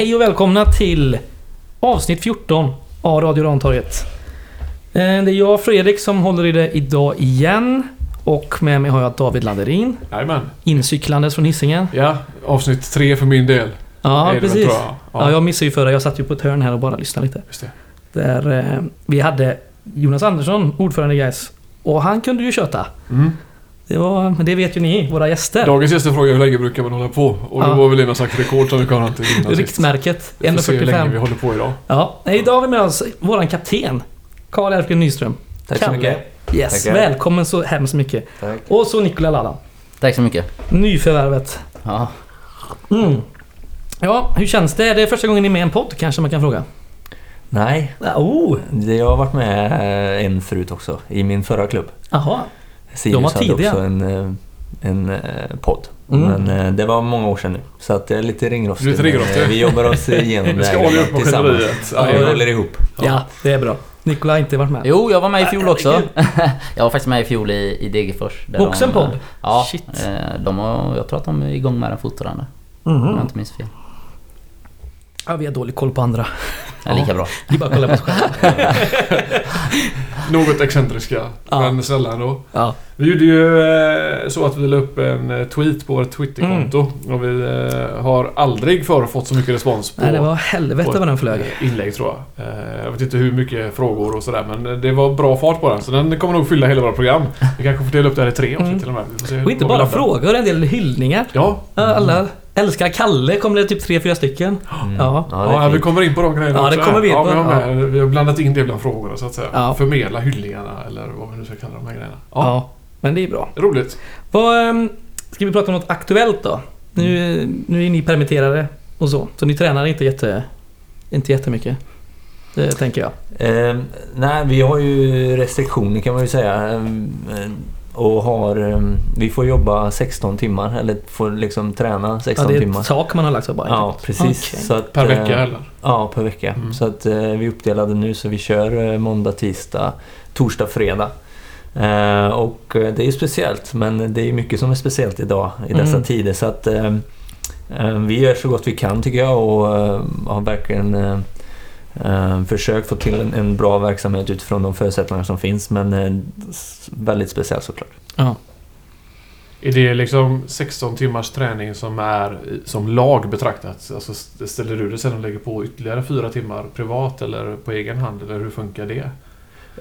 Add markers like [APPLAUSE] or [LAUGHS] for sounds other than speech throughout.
Hej och välkomna till avsnitt 14 av Radio Rantorget. Eh, det är jag Fredrik som håller i det idag igen. Och med mig har jag David Landerin, Jajamän. incyklandes från Hisingen. Ja, avsnitt tre för min del. Ja, väl, precis. tror jag. Ja. jag missade ju förra. Jag satt ju på ett hörn här och bara lyssnade lite. Just det. Där eh, vi hade Jonas Andersson, ordförande i Gais. Och han kunde ju köta. Mm. Det, var, men det vet ju ni, våra gäster. Dagens gäster frågar hur länge brukar man hålla på? Och Ja. det var väl någon slags rekord som vi kom fram till innan. Riktmärket. Vi får se hur länge vi 1.45. håller på idag. Ja, idag har vi med oss våran kapten. Karl Elfgren Nyström. Tack så Kalle. mycket. Yes, Tackar. välkommen så hemskt mycket. Tack. Och så Nikola Ladan. Tack så mycket. Nyförvärvet. Ja. Mm. Ja, hur känns det? Är det första gången ni är med i en podd kanske man kan fråga? Nej, Ja, Oh! det- jag har varit med en förut också, i min förra klubb. Jaha. Sirius De var hade tidiga. också en, eh, en eh, podd. Mm. Men eh, det var många år sedan nu. Så att jag är lite ringrostig. Lite ringrostig. men, Vi jobbar oss [LAUGHS] igenom det här tillsammans. Ja, vi håller ihop. Ja. det är bra. Nikola har inte varit med. Jo, jag var med i fjol också. [LAUGHS] Jag var faktiskt med i fjol i, i Degerfors. Också en podd? Ja, Shit. de har, jag tror att de är igång med den fortfarande. Om Mhm. jag inte minns fel. Ja, vi har dålig koll på andra. Ja, lika bra. Vi bara kollar på oss själva. [LAUGHS] Något excentriska, Ja. men sällan då. Ja. Vi gjorde ju eh, så att vi la upp en eh, tweet på vårt Twitterkonto. Mm. Och vi eh, har aldrig förr fått så mycket respons på Nej, det var helvete vad den flög. inlägg tror jag. Jag vet inte hur mycket frågor och sådär men det var bra fart på den. Så den kommer nog fylla hela våra program. Vi kanske får dela upp det här i tre avsnitt Mm. till och med. Och inte bara frågor, en del hyllningar. Ja, Alla älskar Kalle, kom det typ tre, fyra stycken. Mm. Ja. Ja, Ja, vi kommer in på de grejerna Ja, det också kommer här. vi in ja, på. vi, har med, vi har blandat in det bland frågorna så att säga. Ja. Förmedla hyllningarna eller vad vi nu ska kalla de här grejerna. Ja. Ja, men det är bra. roligt. Vad, ehm, ska vi prata om något aktuellt då? Nu, nu är ni permitterade och så, så ni tränar inte, jätte, inte jättemycket. Det tänker jag. Eh, nej, vi har ju restriktioner kan man ju säga. Eh, och har, eh, vi får jobba 16 timmar, eller får liksom träna Ja, 16 det är timmar. ett tak man har lagt sig bara. Ja, precis. Okej. Så att, Per vecka eh, eller? Ja, per vecka. Mm. Så att eh, vi är uppdelade nu så vi kör eh, måndag, tisdag, torsdag, fredag. Eh, och det är ju speciellt, men det är mycket som är speciellt idag i dessa Mm. tider. Så att eh, eh, vi gör så gott vi kan tycker jag och har verkligen försökt få till en, en bra verksamhet utifrån de förutsättningar som finns. Men väldigt speciellt såklart. Ja. Är det liksom 16 timmars träning som är som lag betraktat? Alltså st- ställer du dig sen och lägger på ytterligare fyra timmar privat eller på egen hand? Eller hur funkar det?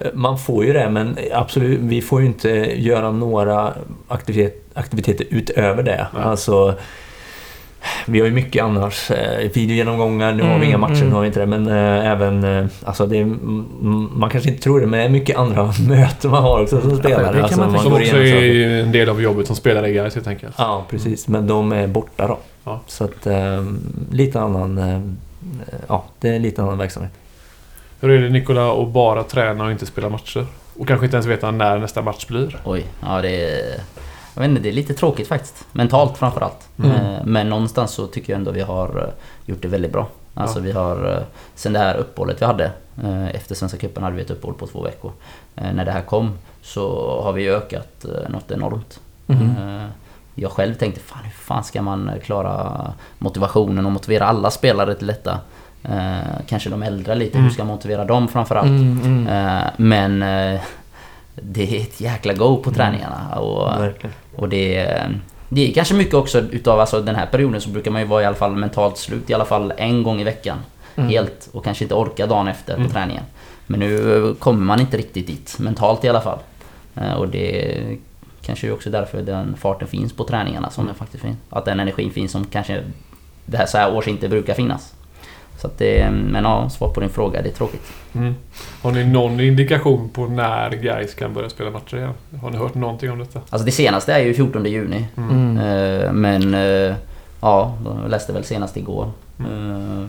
Eh, Man får ju det, men absolut, vi får ju inte göra några aktivitet, aktiviteter utöver det. Nej. Alltså, vi har ju mycket annars. Eh, videogenomgångar, nu har Mm, vi inga matcher, mm. nu har vi inte det. Men eh, även, alltså det är, mm, man kanske inte tror det, men det är mycket andra [LAUGHS] möten man har också som spelare. kan alltså, man Som också är en del av jobbet som Gais helt enkelt. Ja, precis. Men de är borta då. Ja. Så att, eh, lite annan, ja, det är lite annan verksamhet. Hur är det Nikola att bara träna och inte spela matcher? Och kanske inte ens veta när nästa match blir? Oj, ja det är... Jag vet inte, det är lite tråkigt faktiskt. Mentalt framförallt. Mm. Eh, Men någonstans så tycker jag ändå vi har eh, gjort det väldigt bra. Alltså Ja. vi har... eh, Sen det här uppehållet vi hade, efter Svenska cupen hade vi ett uppehåll på två veckor. När det här kom så har vi ökat något enormt. Eh, Jag själv tänkte, fan hur fan ska man klara motivationen och motivera alla spelare till detta? Eh, Kanske de äldre lite, Mm. hur ska jag motivera dem framförallt? Mm, mm. Eh, Men eh, det är ett jäkla go på träningarna. Och, och det, är- det är kanske mycket också utav alltså, den här perioden så brukar man ju vara i alla fall mentalt slut i alla fall en gång i veckan. Mm. Helt. Och kanske inte orka dagen efter Mm. på träningen. Men nu kommer man inte riktigt dit. Mentalt i alla fall. Eh, Och det kanske är också därför den farten finns på träningarna som den faktiskt finns. Att den energin finns som kanske det här så här års inte brukar finnas. Så att det, men ja, svar på din fråga, det är tråkigt. Mm. Har ni någon indikation på när Gais kan börja spela matcher igen? Har ni hört någonting om detta? Alltså det senaste är ju 14 juni. Mm. Eh, Men eh, ja, jag läste väl senast igår. Mm. eh,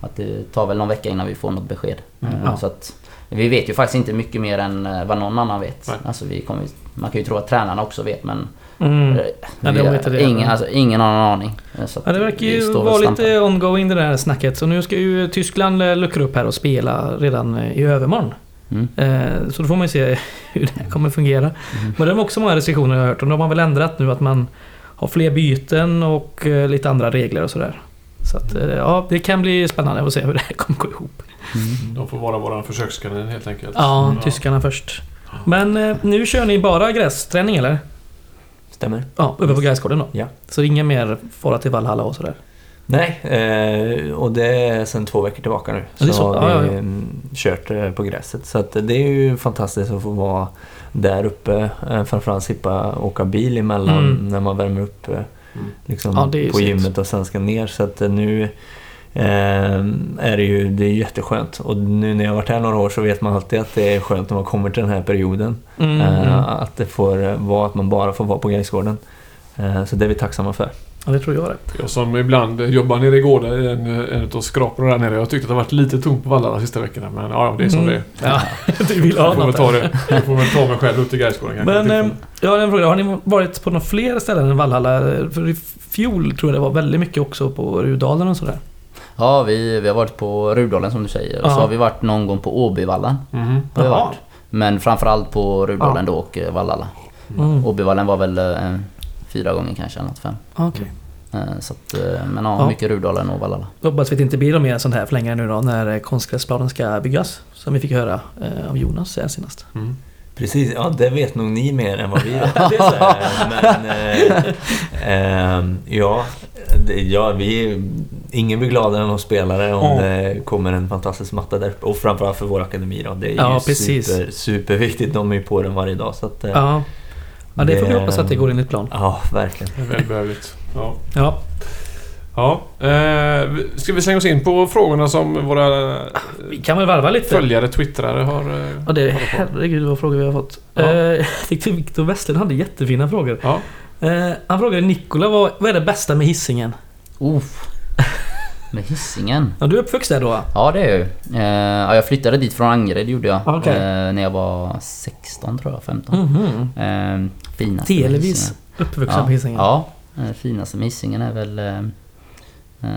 Att det tar väl någon vecka innan vi får något besked. Mm. Ja. Så att vi vet ju faktiskt inte mycket mer än vad någon annan vet. Nej. Alltså vi kommer, man kan ju tro att tränarna också vet men Mm. eh, Ja, vi de har vet det. ingen, alltså, ingen har någon aning. Eh, Ja, det verkar ju vara lite ongoing det där snacket. Så nu ska ju Tyskland eh, luckra upp här och spela redan i övermorgon. Mm. Så då får man ju se [LAUGHS] hur det här kommer fungera. Mm. Men de har också många restriktioner jag har hört. Och de har väl ändrat nu att man har fler byten och lite andra regler och sådär. Så att, ja, det kan bli spännande att se hur det här [LAUGHS] kommer gå ihop. De får vara våran försökskanin helt enkelt. Ja, Mm. tyskarna först. Men nu kör ni bara grästräning eller? Stämmer? Ja, uppe på gräsgården då? Ja. Så ingen mer fara till Valhalla och sådär? Nej, eh, och det är sedan två veckor tillbaka nu. Ja, Så så. har Ja, vi ja, mm, kört eh, på gräset. Så det är ju fantastiskt att få vara där uppe. Eh, framförallt slippa åka bil emellan Mm. när man värmer upp eh, Mm. liksom, på gymmet och sen ska ner. Så att nu är det ju det är jätteskönt. Och nu när jag har varit här några år så vet man alltid att det är skönt när man kommer till den här perioden. Mm, Eh, mm. att det får eh, vara att man bara får vara på Gräsgården. Eh, så det är vi tacksamma för. Ja, det tror jag det. Jag som ibland jobbar nere i gården i en, en av skraporna där nere. Jag tyckte att det har varit lite tomt på vallarna de sista veckorna. Men ja, det är som det är. Ja, [LAUGHS] du vill ha Jag får väl något. ta det. Jag får väl ta mig själv upp till Gaisgården. Men eh, jag har en fråga. Har ni varit på några fler ställen än Valhalla? För i fjol tror jag det var väldigt mycket också på Rudalen och sådär. Ja, vi, vi har varit på Rudalen som du säger. Och så har vi varit någon gång på Åbyvallen. Mhm. Har vi varit. Men framförallt på Rudalen då och eh, Vallala. Mm. Åbyvallen var väl eh, fyra gånger kanske, eller något fem. Okej. Eh, så att, eh, men ja, Ja. mycket Rudalen och Vallala. Hoppas vi att det inte blir mer sånt här för länge nu då när konstgräsplanen ska byggas. Som vi fick höra av Jonas senast. Mm. Precis, ja det vet nog ni mer än vad vi [LAUGHS] vet. Eh, Men eh, eh, ja, det, ja, vi, ingen blir gladare än oss spelare om Ja. det kommer en fantastisk matta där uppe. Och framförallt för vår akademi då. Det är Ja, ju precis. super, superviktigt. De är ju på den varje dag. Så att, eh, Ja. ja, det får vi hoppas att det går enligt plan. ja, verkligen. Det är välbehövligt. Ja. Ja, Ja. Eh, ska vi slänga oss in på frågorna som våra eh, vi kan väl varva lite. följare, twittrare har... eh, Ja, det, på? herregud vad frågor vi har fått. Ja. Eh, jag tyckte Viktor Westlund hade jättefina frågor. Ja. Eh, han frågade Nikola vad, vad är det bästa med hissingen? Uff. Med hissingen. Ja, du är uppvuxen där då? Ja det är jag ju. Eh, ja, jag flyttade dit från Angered gjorde jag. Okej. Eh, när jag var 16 tror jag, 15. Mhm. Eh, finaste med Delvis Hisingen. uppvuxen ja. på Hisingen. Ja, eh, finaste med Hisingen är väl... Eh, eh,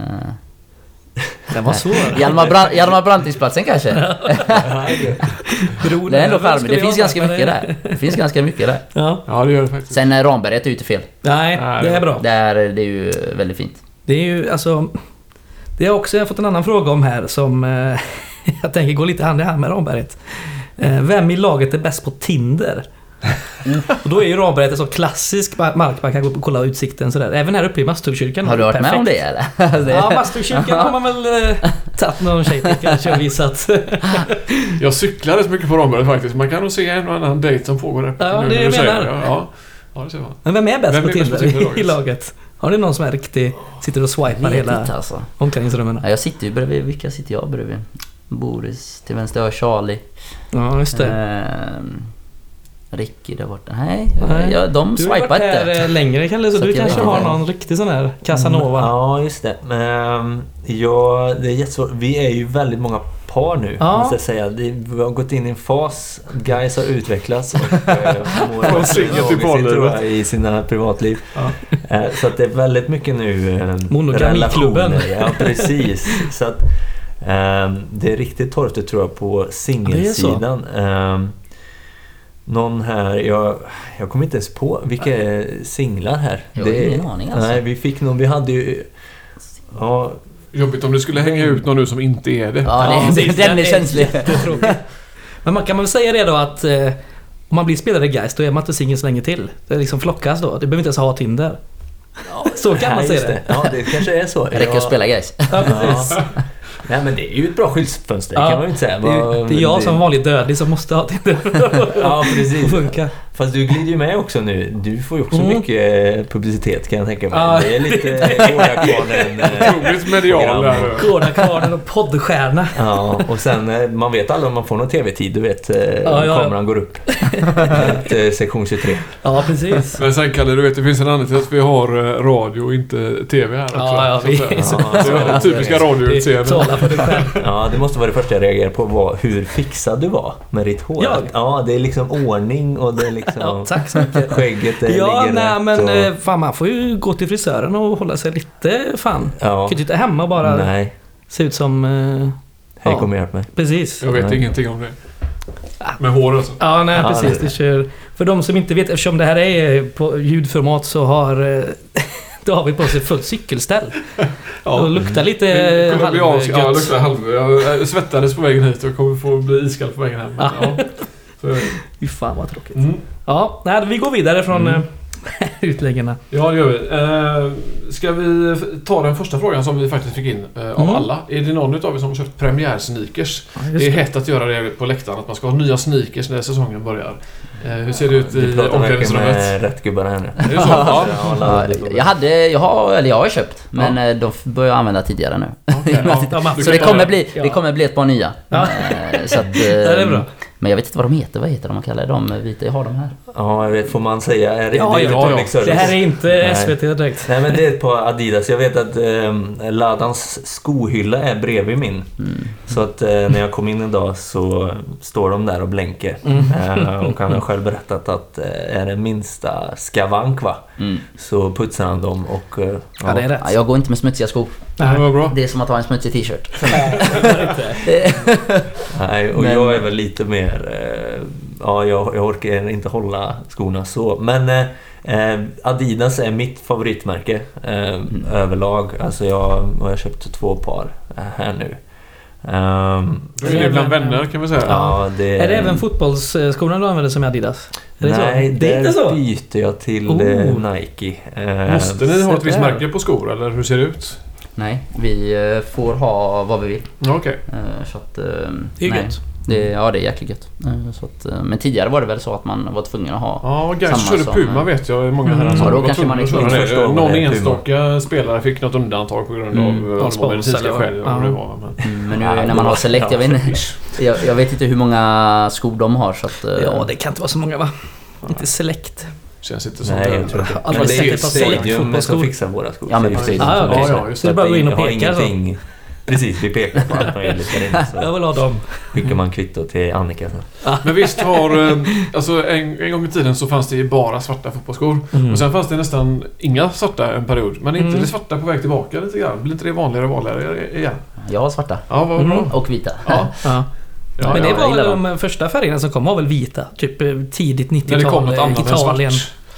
Den var svår. [LAUGHS] Hjalmar, Brand, Hjalmar Brantingsplatsen kanske? Det [LAUGHS] är ändå charmigt. Det finns ganska mycket där. Det finns ganska mycket där. Ja. ja, det gör det faktiskt. Sen eh, Ramberget är ju inte fel. Nej, det är bra. Det är, det är ju väldigt fint. Det är ju alltså... Det har också jag har fått en annan fråga om här som eh, [LAUGHS] jag tänker går lite hand i hand med Ramberget. Eh, vem i laget är bäst på Tinder? Och då är ju Ramberget en så klassisk ma- mark man kan gå upp och kolla utsikten sådär. Även här uppe i Masthugkyrkan. Har du varit med om det eller? [LAUGHS] Det- Ja, Masthugkyrkan har man väl eh, tagit någon tjej till kanske och visat. [LAUGHS] Jag cyklar rätt mycket på Ramberget faktiskt. Man kan nog se en och annan dejt som pågår där. Ja, nu det när jag menar. det. Ja, ja, det ser man. Men vem är bäst Vem på är på Tinder, i i, laget? Har ni någon som är riktig, sitter och swipar hela inte alltså. omklädningsrummen? Ja, jag sitter ju bredvid. Vilka sitter jag bredvid? Boris till vänster har jag Charlie. Ja, just det. Ehm, Ricky där borta. Nej, Nej. Ja, de Du har ju swipar varit här inte. eh, längre Kalle, så, Så du kanske har inte. någon riktig sån här Casanova. Mm, Ja, just det. Men, ja, det är jättesvårt. Vi är ju väldigt många par nu, Ja. måste jag säga. Vi har gått in i en fas. Guys har utvecklats och eh, [LAUGHS] mår jag, i sina privatliv. Ja. Eh, Så att det är väldigt mycket nu eh, Monogamiklubben. relationer. Ja, precis. Så att, ehm, det är riktigt torftigt tror jag på singelsidan. Ehm, någon här, jag, jag kommer inte ens på vilka är singlar här. Jag har ingen aning, alltså. Nej, vi fick nog, vi hade ju... Ja, Jobbigt om du skulle hänga ut någon nu som inte är det. Ja, det, precis. den är känslig. [LAUGHS] Men man kan man väl säga det då att eh, om man blir spelare i Geist då är man inte singel så länge till. Det liksom flockas då. Du behöver inte ens ha Tinder. Så kan man säga just det. Ja, det kanske är så. Det räcker ja. att spela guys. Ja, precis. Nej, men det är ju ett bra skyltfönster, Ja, kan man ju inte säga. Det är, det är jag som vanlig dödlig som måste ha Tinder [LAUGHS] Ja, precis. funka. Fast du glider ju med också nu. Du får ju också Mm. mycket eh, publicitet kan jag tänka mig. Ja, det är lite Gårdakvarnen. [LAUGHS] Otroligt medial där. Gårdakvarnen och poddstjärna. Ja, och sen eh, man vet aldrig om man får någon TV-tid. Du vet, eh, ja, ja. kameran går upp. Ett, sektion 23. Ja, precis. Men sen Kalle, du vet det finns en anledning till att vi har radio och inte TV här också. Ja, ja, så att vi- säga. Ja, Det är typiska Det radioutseenden. talar för dig själv. [LAUGHS] Ja, det måste vara det första jag reagerar på var hur fixad du var med ditt hår. Jag? Ja, det är liksom ordning och det är liksom... Ja, tack så mycket. Skägget det Ja, ligger nej rätt men och... eh, fan man får ju gå till frisören och hålla sig lite fan. Ja. kan ju sitta hemma och bara Nej, se ut som... Eh, hej Ja. kom och hjälp mig. precis. Jag vet Nej. ingenting om det. Med hår alltså. Ja, nej Ja, precis. det- Det kör. För de som inte vet, eftersom det här är på ljudformat så har eh, [LAUGHS] David på sig fullt cykelställ. [LAUGHS] Ja. Och luktar lite kommer bli av- Ja, jag halvgött. luktar halv... Jag svettades på vägen hit och kommer få bli iskall på vägen hem. Men, ja. Så. [LAUGHS] Fy fan vad tråkigt. mm. Ja, nej, vi går vidare från Mm. mm. [LAUGHS] utläggarna. Ja, det gör vi. Eh, ska vi ta den första frågan som vi faktiskt fick in eh, av Mm. alla? Är det någon utav er som har köpt premiärsneakers? Ja, Det är hett att göra det på läktaren, att man ska ha nya sneakers när säsongen börjar. Eh, hur ser det ut i omklädningsrummet? med rätt gubbar här nu. Är det så? [LAUGHS] Ja. Ja, jag hade, jag har, eller jag har köpt. Men eh, de börjar jag använda tidigare nu. Okej, ja. [LAUGHS] Ja, Så det kommer, bli, Ja. det kommer bli ett par nya. Ja. Eh, Så att, Ja, det är bra. Men jag vet inte vad de heter. Vad heter de? Man kallar de vita? Jag har de här. Ja, jag vet, får man säga? Är det, Ja, det är ja, ja. Det här är inte. SVT direkt. Nej men det är ett par Adidas. Jag vet att eh, Ladans skohylla är bredvid min. Mm. Så att eh, när jag kom in idag så står de där och blänker. Mm. Eh, och han har själv berättat att eh, är det minsta skavank va, Mm. så putsar han dem och... Eh, Ja, det är rätt. Ja, jag går inte med smutsiga skor. Nej. vad bra. Det är som att ha en smutsig t-shirt. [LAUGHS] [LAUGHS] Nej, och Men- jag är väl lite mer... Eh, ja, jag, jag orkar inte hålla skorna så. Men eh, eh, Adidas är mitt favoritmärke eh, överlag. Alltså jag jag har köpt två par eh, här nu. Ehm, Du är bland vänner kan vi säga. ja, det, Är det även fotbollsskorna du använder som är Adidas? Är det Nej, så? Det är där inte så? byter jag till Oh. Nike. Måste ni ha ett visst märke på skor eller hur ser det ut? Nej, vi eh, får ha vad vi vill. Okej. Så att, eh, Det är nej. gött. Det, ja, det är jäkligt gött. Eh, Så att, men tidigare var det väl så att man var tvungen att ha... Ja, Samma körde som, Puma vet jag. Många Mm. herrar som Ja, då var kanske man att köra första det. Någon enstaka spelare fick något undantag på grund av Mm. mm. Ja, spons medicinska skäl. det var. Men, Mm, Men nu Ja, när man har Select, jag vet, inte, jag, jag vet inte hur många skor de har så att... Ja, det kan inte vara så många va? Inte Select. Känns inte som Nej, det. jag tror inte. Men det är ju Stadium som fixar våra skor. Ja, men Det är. Stadium Ah, fixar. Ja, just Så det är bara att gå in och peka så. Precis, vi pekar på allt möjligt där inne. Jag vill ha dem. skickar man kvitto till Annika sen. Men visst har... eh, Alltså en, en gång i tiden så fanns det ju bara svarta fotbollsskor. Mm. Och sen fanns det nästan inga svarta en period. Men inte Mm. det svarta på väg tillbaka lite grann? Blir inte det vanligare och vanligare igen? Jag har svarta. Ja, vad Mm. bra. Och vita. Ja, [LAUGHS] Ja. Men det ja. var väl de första färgerna som kom var väl vita? Typ eh, tidigt När det kom 90-tal något eh, Italien.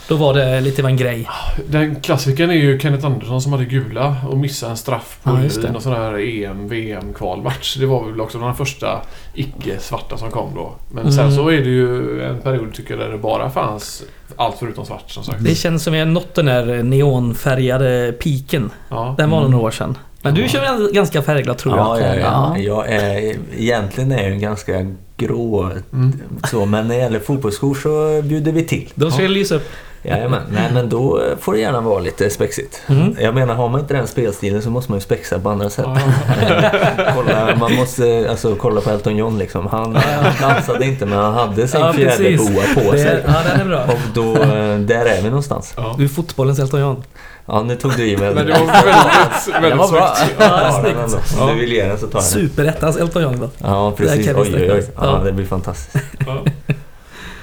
Då var det lite av en grej. Den klassikern är ju Kenneth Andersson som hade gula och missade en straff på Ja, någon sån här EM, VM kvalmatch. Det var väl också den första icke-svarta som kom då. Men sen Mm. så är det ju en period tycker jag där det bara fanns allt förutom svart som sagt. Det känns som vi har nått den där neonfärgade piken. Ja. Den var nog Mm. några år sedan. Men du kör väl ganska färgglad tror jag? Ja, ja, ja. Ja. Jag är, egentligen är jag ju ganska grå Mm. så, men när det gäller fotbollsskor så bjuder vi till. Då ska jag lysa upp. Jajamän. Nej men då får det gärna vara lite spexigt. Mm. Jag menar, har man inte den spelstilen så måste man ju spexa på andra sätt. [LAUGHS] Kolla, man måste alltså, kolla på Elton John liksom. Han, han dansade inte men han hade sin Ja, fjäderboa på Det, sig. ja, den är bra. Och då, eh, där är vi någonstans. Ja. Du är fotbollens Elton John. Ja, nu tog du i med Men det var väldigt, väldigt Det var bra. snyggt. Ja, Ja, snyggt. Ja. Om du vill ge den så tar jag den. Superettans Elton John då. Ja, precis. Oj, oj, oj. Ja. det blir fantastiskt.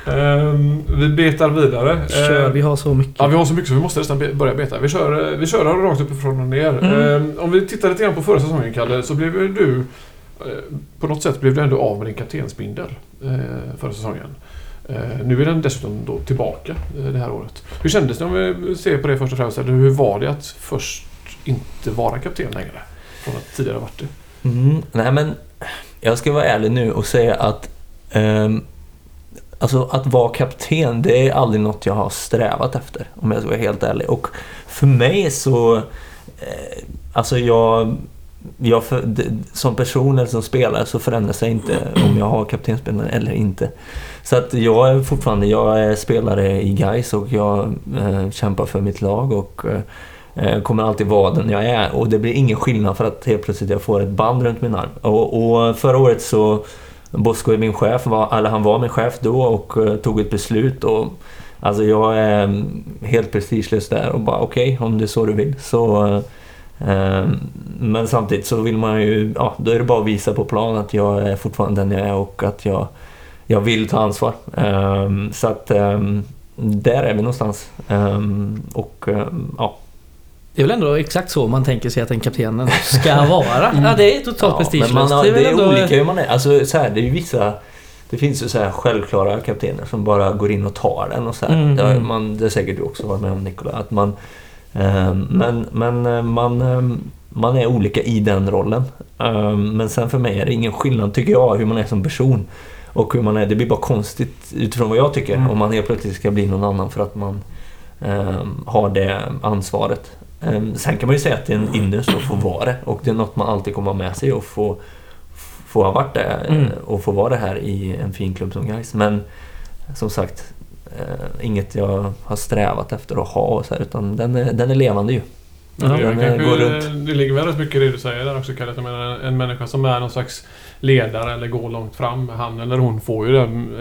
Ehm, vi betar vidare. Kör, Ehm, vi har så mycket. Ja, vi har så mycket så vi måste nästan be- börja beta. Vi kör, eh, vi kör rakt uppifrån och ner. Mm. Ehm, om vi tittar lite grann på förra säsongen, Kalle, så blev ju du... eh, På något sätt blev du ändå av med din kaptensbindel eh, förra säsongen. Nu är den dessutom då tillbaka det här året. Hur kändes det om vi ser på det först och främst? Eller hur var det att först inte vara kapten längre? Från att tidigare varit det. Mm, nej men, jag ska vara ärlig nu och säga att ehm, Alltså att vara kapten, det är aldrig något jag har strävat efter om jag ska vara helt ärlig. Och för mig så... Eh, alltså jag... jag för, d- som person eller som spelare så förändrar sig inte om jag har kaptensbindeln eller inte. Så att jag är fortfarande, jag är spelare i Gais och jag eh, kämpar för mitt lag och eh, eh, kommer alltid vara den jag är. Och det blir ingen skillnad för att helt plötsligt jag får ett band runt min arm. Och, och förra året så Bosko är min chef, var, eller han var min chef då och eh, tog ett beslut. Och, alltså jag är mm, helt prestigelös där och bara okej, om det är så du vill. Så, eh, eh, men samtidigt så vill man ju, ja, då är det bara att visa på plan att jag är fortfarande den jag är och att jag, jag vill ta ansvar. Eh, så att eh, där är vi någonstans. Eh, och eh, ja, det är väl ändå exakt så man tänker sig att en kapten ska [LAUGHS] vara? Ja, det är totalt men prestigelöst. man har, väl det är ändå- olika hur man är. Alltså, så här, det är ju vissa... Det finns ju så här självklara kaptener som bara går in och tar den och så här. Mm, det, har mm. man, det har säkert du också varit med om Nikola. Att man, Eh, Men, men eh, man, eh, man är olika i den rollen. Eh, Men sen för mig är det ingen skillnad, tycker jag, hur man är som person. Och hur man är. Det blir bara konstigt utifrån vad jag tycker. Mm. Om man helt plötsligt ska bli någon annan för att man eh, har det ansvaret. Eh, Sen kan man ju säga att det är en ynnest att få vara det. Och det är något man alltid kommer ha med sig och få, få ha varit det. eh, Mm. Och få vara det här i en fin klubb som Gais. Men som sagt, eh, inget jag har strävat efter att ha och så här, utan den är, den är levande ju. Ja, det, den, kanske, eh, går runt. det ligger väl rätt mycket i det du säger där också Kalle. Jag menar, en, människa som är någon slags ledare eller går långt fram. Han eller hon får ju den,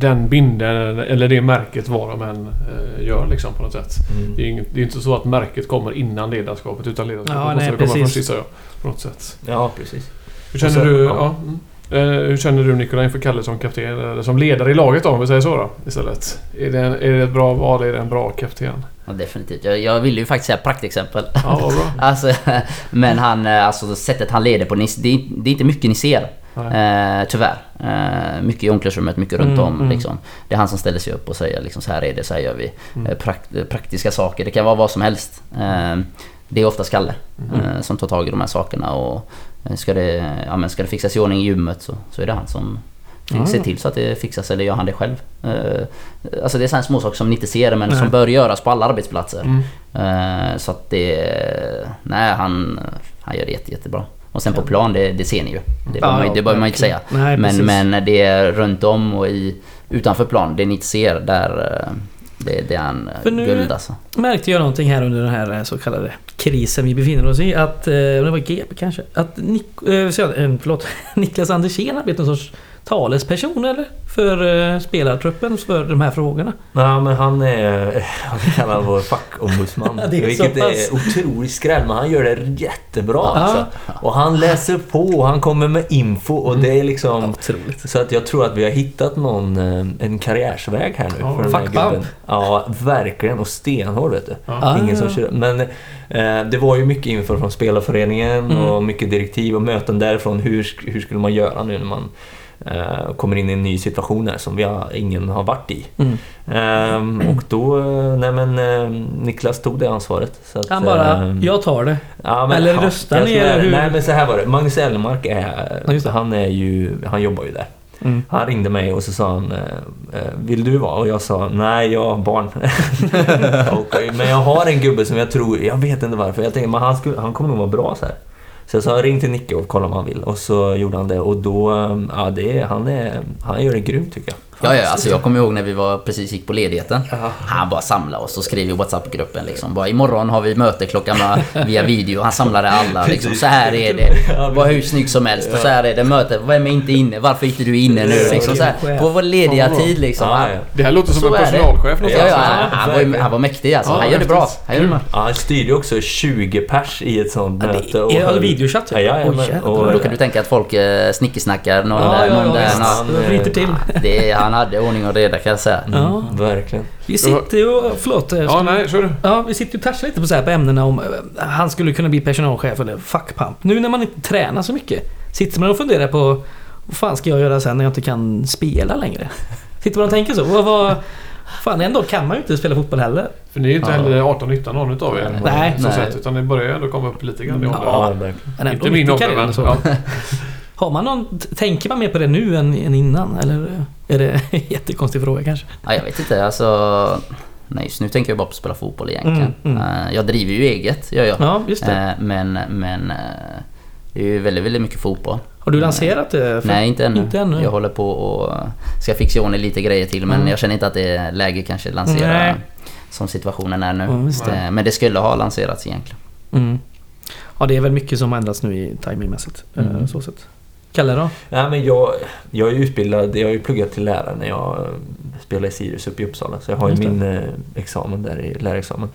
den binden eller- det märket vad de än eh, gör liksom på något sätt. Mm. Det är, inget, det är inte så att märket kommer innan ledarskapet utan ledarskapet Ja, måste nej, komma precis. först gissar jag. På något sätt. Ja, precis. Hur känner sen- du, ja. ja. mm. Eh, hur känner du Nikola inför Kalle som kapten? Eller som ledare i laget då, om vi säger så då istället? Är det, en, är det ett bra val? Är det en bra kapten? Ja, definitivt. Jag, jag vill ju faktiskt säga praktexempel. Ja, bra. [LAUGHS] Alltså, men han, eh, alltså sättet han leder på, ni- det det är inte mycket ni ser. Eh, tyvärr. Eh, mycket i omklädningsrummet, mycket runt Mm, om. mm. Liksom. Det är han som ställer sig upp och säger liksom, så här är det, så här gör vi. Mm. Eh, prakt, praktiska saker, det kan vara vad som helst. Eh, det är oftast Kalle Mm. eh, som tar tag i de här sakerna. Och eh, ska, det, ja, men ska det fixas i ordning i gymmet så, så är det han som Ja. ser till så att det fixas eller gör han det själv. Alltså det är sådana små saker som ni inte ser men Nej. som bör göras på alla arbetsplatser. Mm. Så att det... Nej, han, han gör det jätte, jättebra. Och sen på plan, det, det ser ni ju. Det behöver man, det man inte säga. Nej, Men, men det är runt om och i, utanför plan, det ni inte ser, där... eh, Det, det är han För nu- guld alltså. märkte jag någonting här under den här eh, så kallade krisen vi befinner oss i. Att, eh, det var GP kanske, att Nik, eh, eh, förlåt, [LAUGHS] Niklas Andersén har blivit någon sorts talesperson eller? För eh, spelartruppen för de här frågorna. Nej, men han är, [LAUGHS] vi kallar vår fackombudsman. [LAUGHS] Är vilket är otroligt skräll, men han gör det jättebra Ja. alltså. Och han läser på och han kommer med info och det är liksom... Otroligt. Så att jag tror att vi har hittat någon, eh, en karriärsväg här nu Ja, för den här fuck gubben. Ja, verkligen. Och stenhård vet du. Ah. Ingen som kör. Men eh, det var ju mycket info från spelarföreningen Mm. och mycket direktiv och möten därifrån. Hur, hur skulle man göra nu när man kommer in i en ny situation här som vi har, ingen har varit i. Mm. Ehm, och då, eh, nej men eh, Niklas tog det ansvaret. Så att, Han bara, ehm, jag tar det. ja, men, eller ja, röstar ni, eller hur? Nej men så här var det. Magnus Elmark är, Ja, han är ju, han jobbar ju där. Mm. Han ringde mig och så sa han eh, eh, Vill du vara? Och jag sa nej, jag har barn. [LAUGHS] Okej, men jag har en gubbe som jag tror, jag vet inte varför. Jag tänkte men han, skulle, han kommer nog vara bra så här. Så jag sa ring till Nicke och kolla om han vill. Och så gjorde han det och då, ja det han, är, han gör det grymt tycker jag. Ja, ja, alltså jag kommer ihåg när vi var, precis gick på ledigheten. Ja. Han bara samlade oss och skrev i WhatsApp-gruppen liksom. Bara imorgon har vi möte klockan via video. Han samlade alla liksom. Så här är det. Var hur snyggt som helst. Och så här är det möte. Vem är inte inne? Varför är inte du inne nu? Liksom så här, på vår lediga tid liksom. Ja, ja. Det här låter som Så en är personalchef Ja, ja, han, var, han var mäktig alltså. Ja, Han gör det bra. Han gör det bra. Ja, han styrde också 20 pers i ett sånt Ja, det- möte. är det höll- videochatt? Ja, ja, ja, men- och- Då kan du tänka att folk eh, snickesnackar någon Ja, där, ja, någon ja, där. visst. nå- Det ryter till. det, han hade ordning och reda kan jag säga. Ja. Mm, verkligen. Vi sitter ju. Förlåt. Ja, nej, kör du. Ja, vi sitter ju och touchar lite på, så här, på ämnena om eh, han skulle kunna bli personalchef eller fuckpump. Nu när man inte tränar så mycket, sitter man och funderar på vad fan ska jag göra sen när jag inte kan spela längre? Sitter man och tänker så? Vad, vad, fan, dag kan man ju inte spela fotboll heller. För ni är ju inte Ja. heller 18-19 någon utav er. Nej. Så Nej. Sett, utan det börjar ju ändå komma upp lite grann i åldern. Ja, verkligen. Ändå Inte min ålder, men... så. Ja. [LAUGHS] Har man någon, tänker man mer på det nu än, än innan? Eller är det [LAUGHS] en jättekonstig fråga kanske? Ja, jag vet inte, alltså... Nej, just nu tänker jag bara på att spela fotboll egentligen. Mm, mm. Eh, Jag driver ju eget, gör jag. Ja, just det. Eh, Men, men... eh, Det är ju väldigt, väldigt mycket fotboll. Har du lanserat det? För- Nej, inte ännu. Inte ännu. Jag håller på och ska fixa i ordning lite grejer till men Mm. jag känner inte att det är läge kanske att lansera Nej. som situationen är nu. Just det. Men det skulle ha lanserats egentligen. Mm. Ja, det är väl mycket som har ändrats nu i timingmässigt. Mm. Så sätt. Kalle då? Nej, men jag, jag är utbildad, jag har ju pluggat till lärare när jag eh, spelade i Sirius uppe i Uppsala. Så jag har ju min eh, examen där i lärarexamen.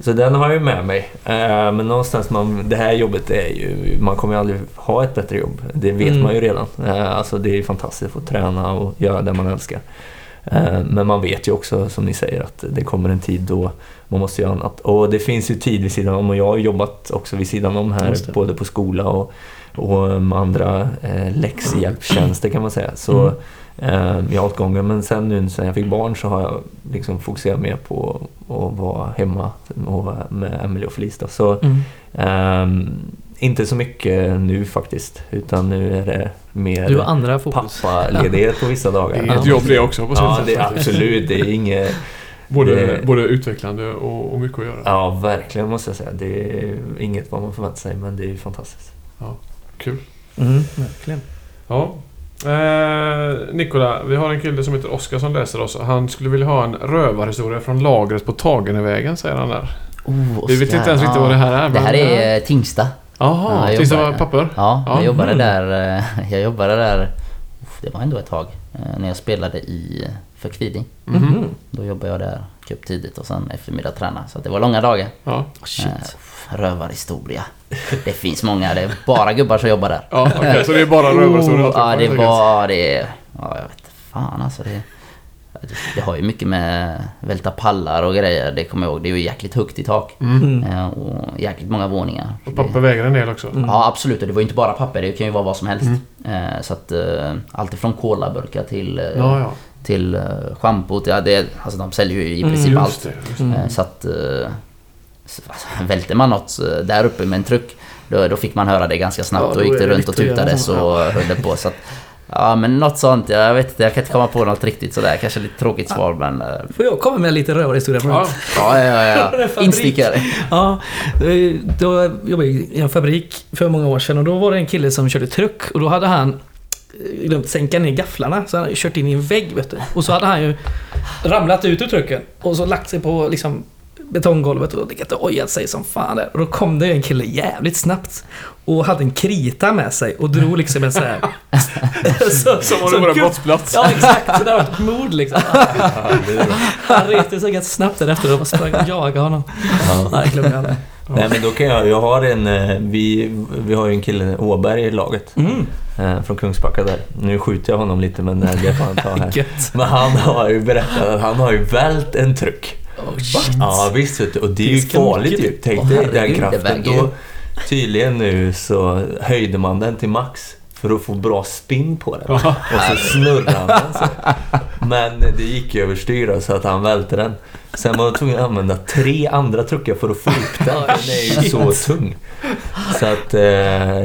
Så den har jag ju med mig. Eh, men någonstans, man, det här jobbet är ju, man kommer ju aldrig ha ett bättre jobb. Det vet Mm. man ju redan. Eh, alltså det är fantastiskt att få träna och göra det man älskar. Eh, Men man vet ju också, som ni säger, att det kommer en tid då man måste göra annat. Och det finns ju tid vid sidan om och jag har jobbat också vid sidan om här, både på skola och, och andra eh, läxhjälpstjänster kan man säga. Så eh, jag har hållit gången, men sen nu sen jag fick barn så har jag liksom fokuserat mer på att vara hemma och vara med Emelie och Felice. Då. Så Mm. Ehm, inte så mycket nu faktiskt, utan nu är det mer Du har andra fokus. pappaledighet på vissa dagar. [LAUGHS] Det är ett jobb det också på sitt Ja, det är absolut. Det är inget... Både, det- både utvecklande och, och mycket att göra. Ja, verkligen måste jag säga. Det är inget vad man förväntar sig, men det är ju fantastiskt. Kul. Mm, verkligen. Ja. Eh, Nikola, vi har en kille som heter Oskar som läser oss. Han skulle vilja ha en rövarhistoria från lagret på Tagenevägen, säger han där. Oh, Vi vet inte ens riktigt Ja. vad det här är. Det men- här är eh, Tingsta. Jaha, var papper? Ja, Ja. jag jobbade Mm. där. eh, [LAUGHS] Jag jobbade där. Det var ändå ett tag. eh, När jag spelade i för Kviding. Mhm. Mhm. Då jobbade jag där. Cup tidigt och sen eftermiddag träna. Så att det var långa dagar. Ja. Shit. Eh, Rövarhistoria. Det finns många. Det är bara gubbar som jobbar där. Ja, okej. så det är bara rövarhistoria? Oh, ja, det var det. Ja, jag vet fan alltså. Det, det, det har ju mycket med välta pallar och grejer. Det kommer jag ihåg. Det är ju jäkligt högt i tak. Mm. Eh, Och jäkligt många våningar. Och papper väger en del också? Mm. Ja absolut, och det var ju inte bara papper, det kan ju vara vad som helst. Eh, Så att eh, allt ifrån colaburkar till, Ja, ja. till schampo, till, ja, det, alltså de säljer ju i Mm, princip Just allt. det. Det. Mm. Så att så, alltså, [LAUGHS] välter man något eh, där uppe med en truck då, då fick man höra det ganska snabbt Ja, och då gick det runt och lite att göra tutade sånt. så höll det på. Så att, ja men något sånt, jag vet inte, jag kan inte komma på något riktigt sådär. Kanske lite tråkigt svar men... eh, Får jag komma med lite rövarhistoria Ja. Ja, ja, ja. [LAUGHS] ja. Instickare. Ja, då- då jobbade jag i en fabrik för många år sedan och då var det en kille som körde truck och då hade han eh, glömt sänka ner gafflarna så han hade kört in i en vägg vet du. Och så hade han ju ramlat ut ur trucken och så lagt sig på liksom betonggolvet och legat och ojat sig som fan där. Och då kom det en kille jävligt snabbt och hade en krita med sig och drog liksom en sån här... [LAUGHS] så, Som var det gud- brottsplats. Ja exakt, så det var ett mord liksom. [LAUGHS] Han reste sig ganska snabbt därefter och sprang och jagade honom. Ja. Nej, glömde jag aldrig. Nej men då kan jag, jag har en, eh, vi, vi har ju en kille, Åberg i laget, Mm. eh, från Kungsbacka där. Nu skjuter jag honom lite men eh, det får han ta här. [LAUGHS] Men han har ju berättat att han har ju vält en truck. Oh, shit. Ja visst vet du, och det är ju farligt mycket ju. Tänk dig den kraften. Då, tydligen nu så höjde man den till max för att få bra spinn på den. Och så snurrade han den så. Men det gick ju överstyr så att han välte den. Sen var man tvungen att använda tre andra truckar för att få upp den. Den är ju så tung. Så att eh,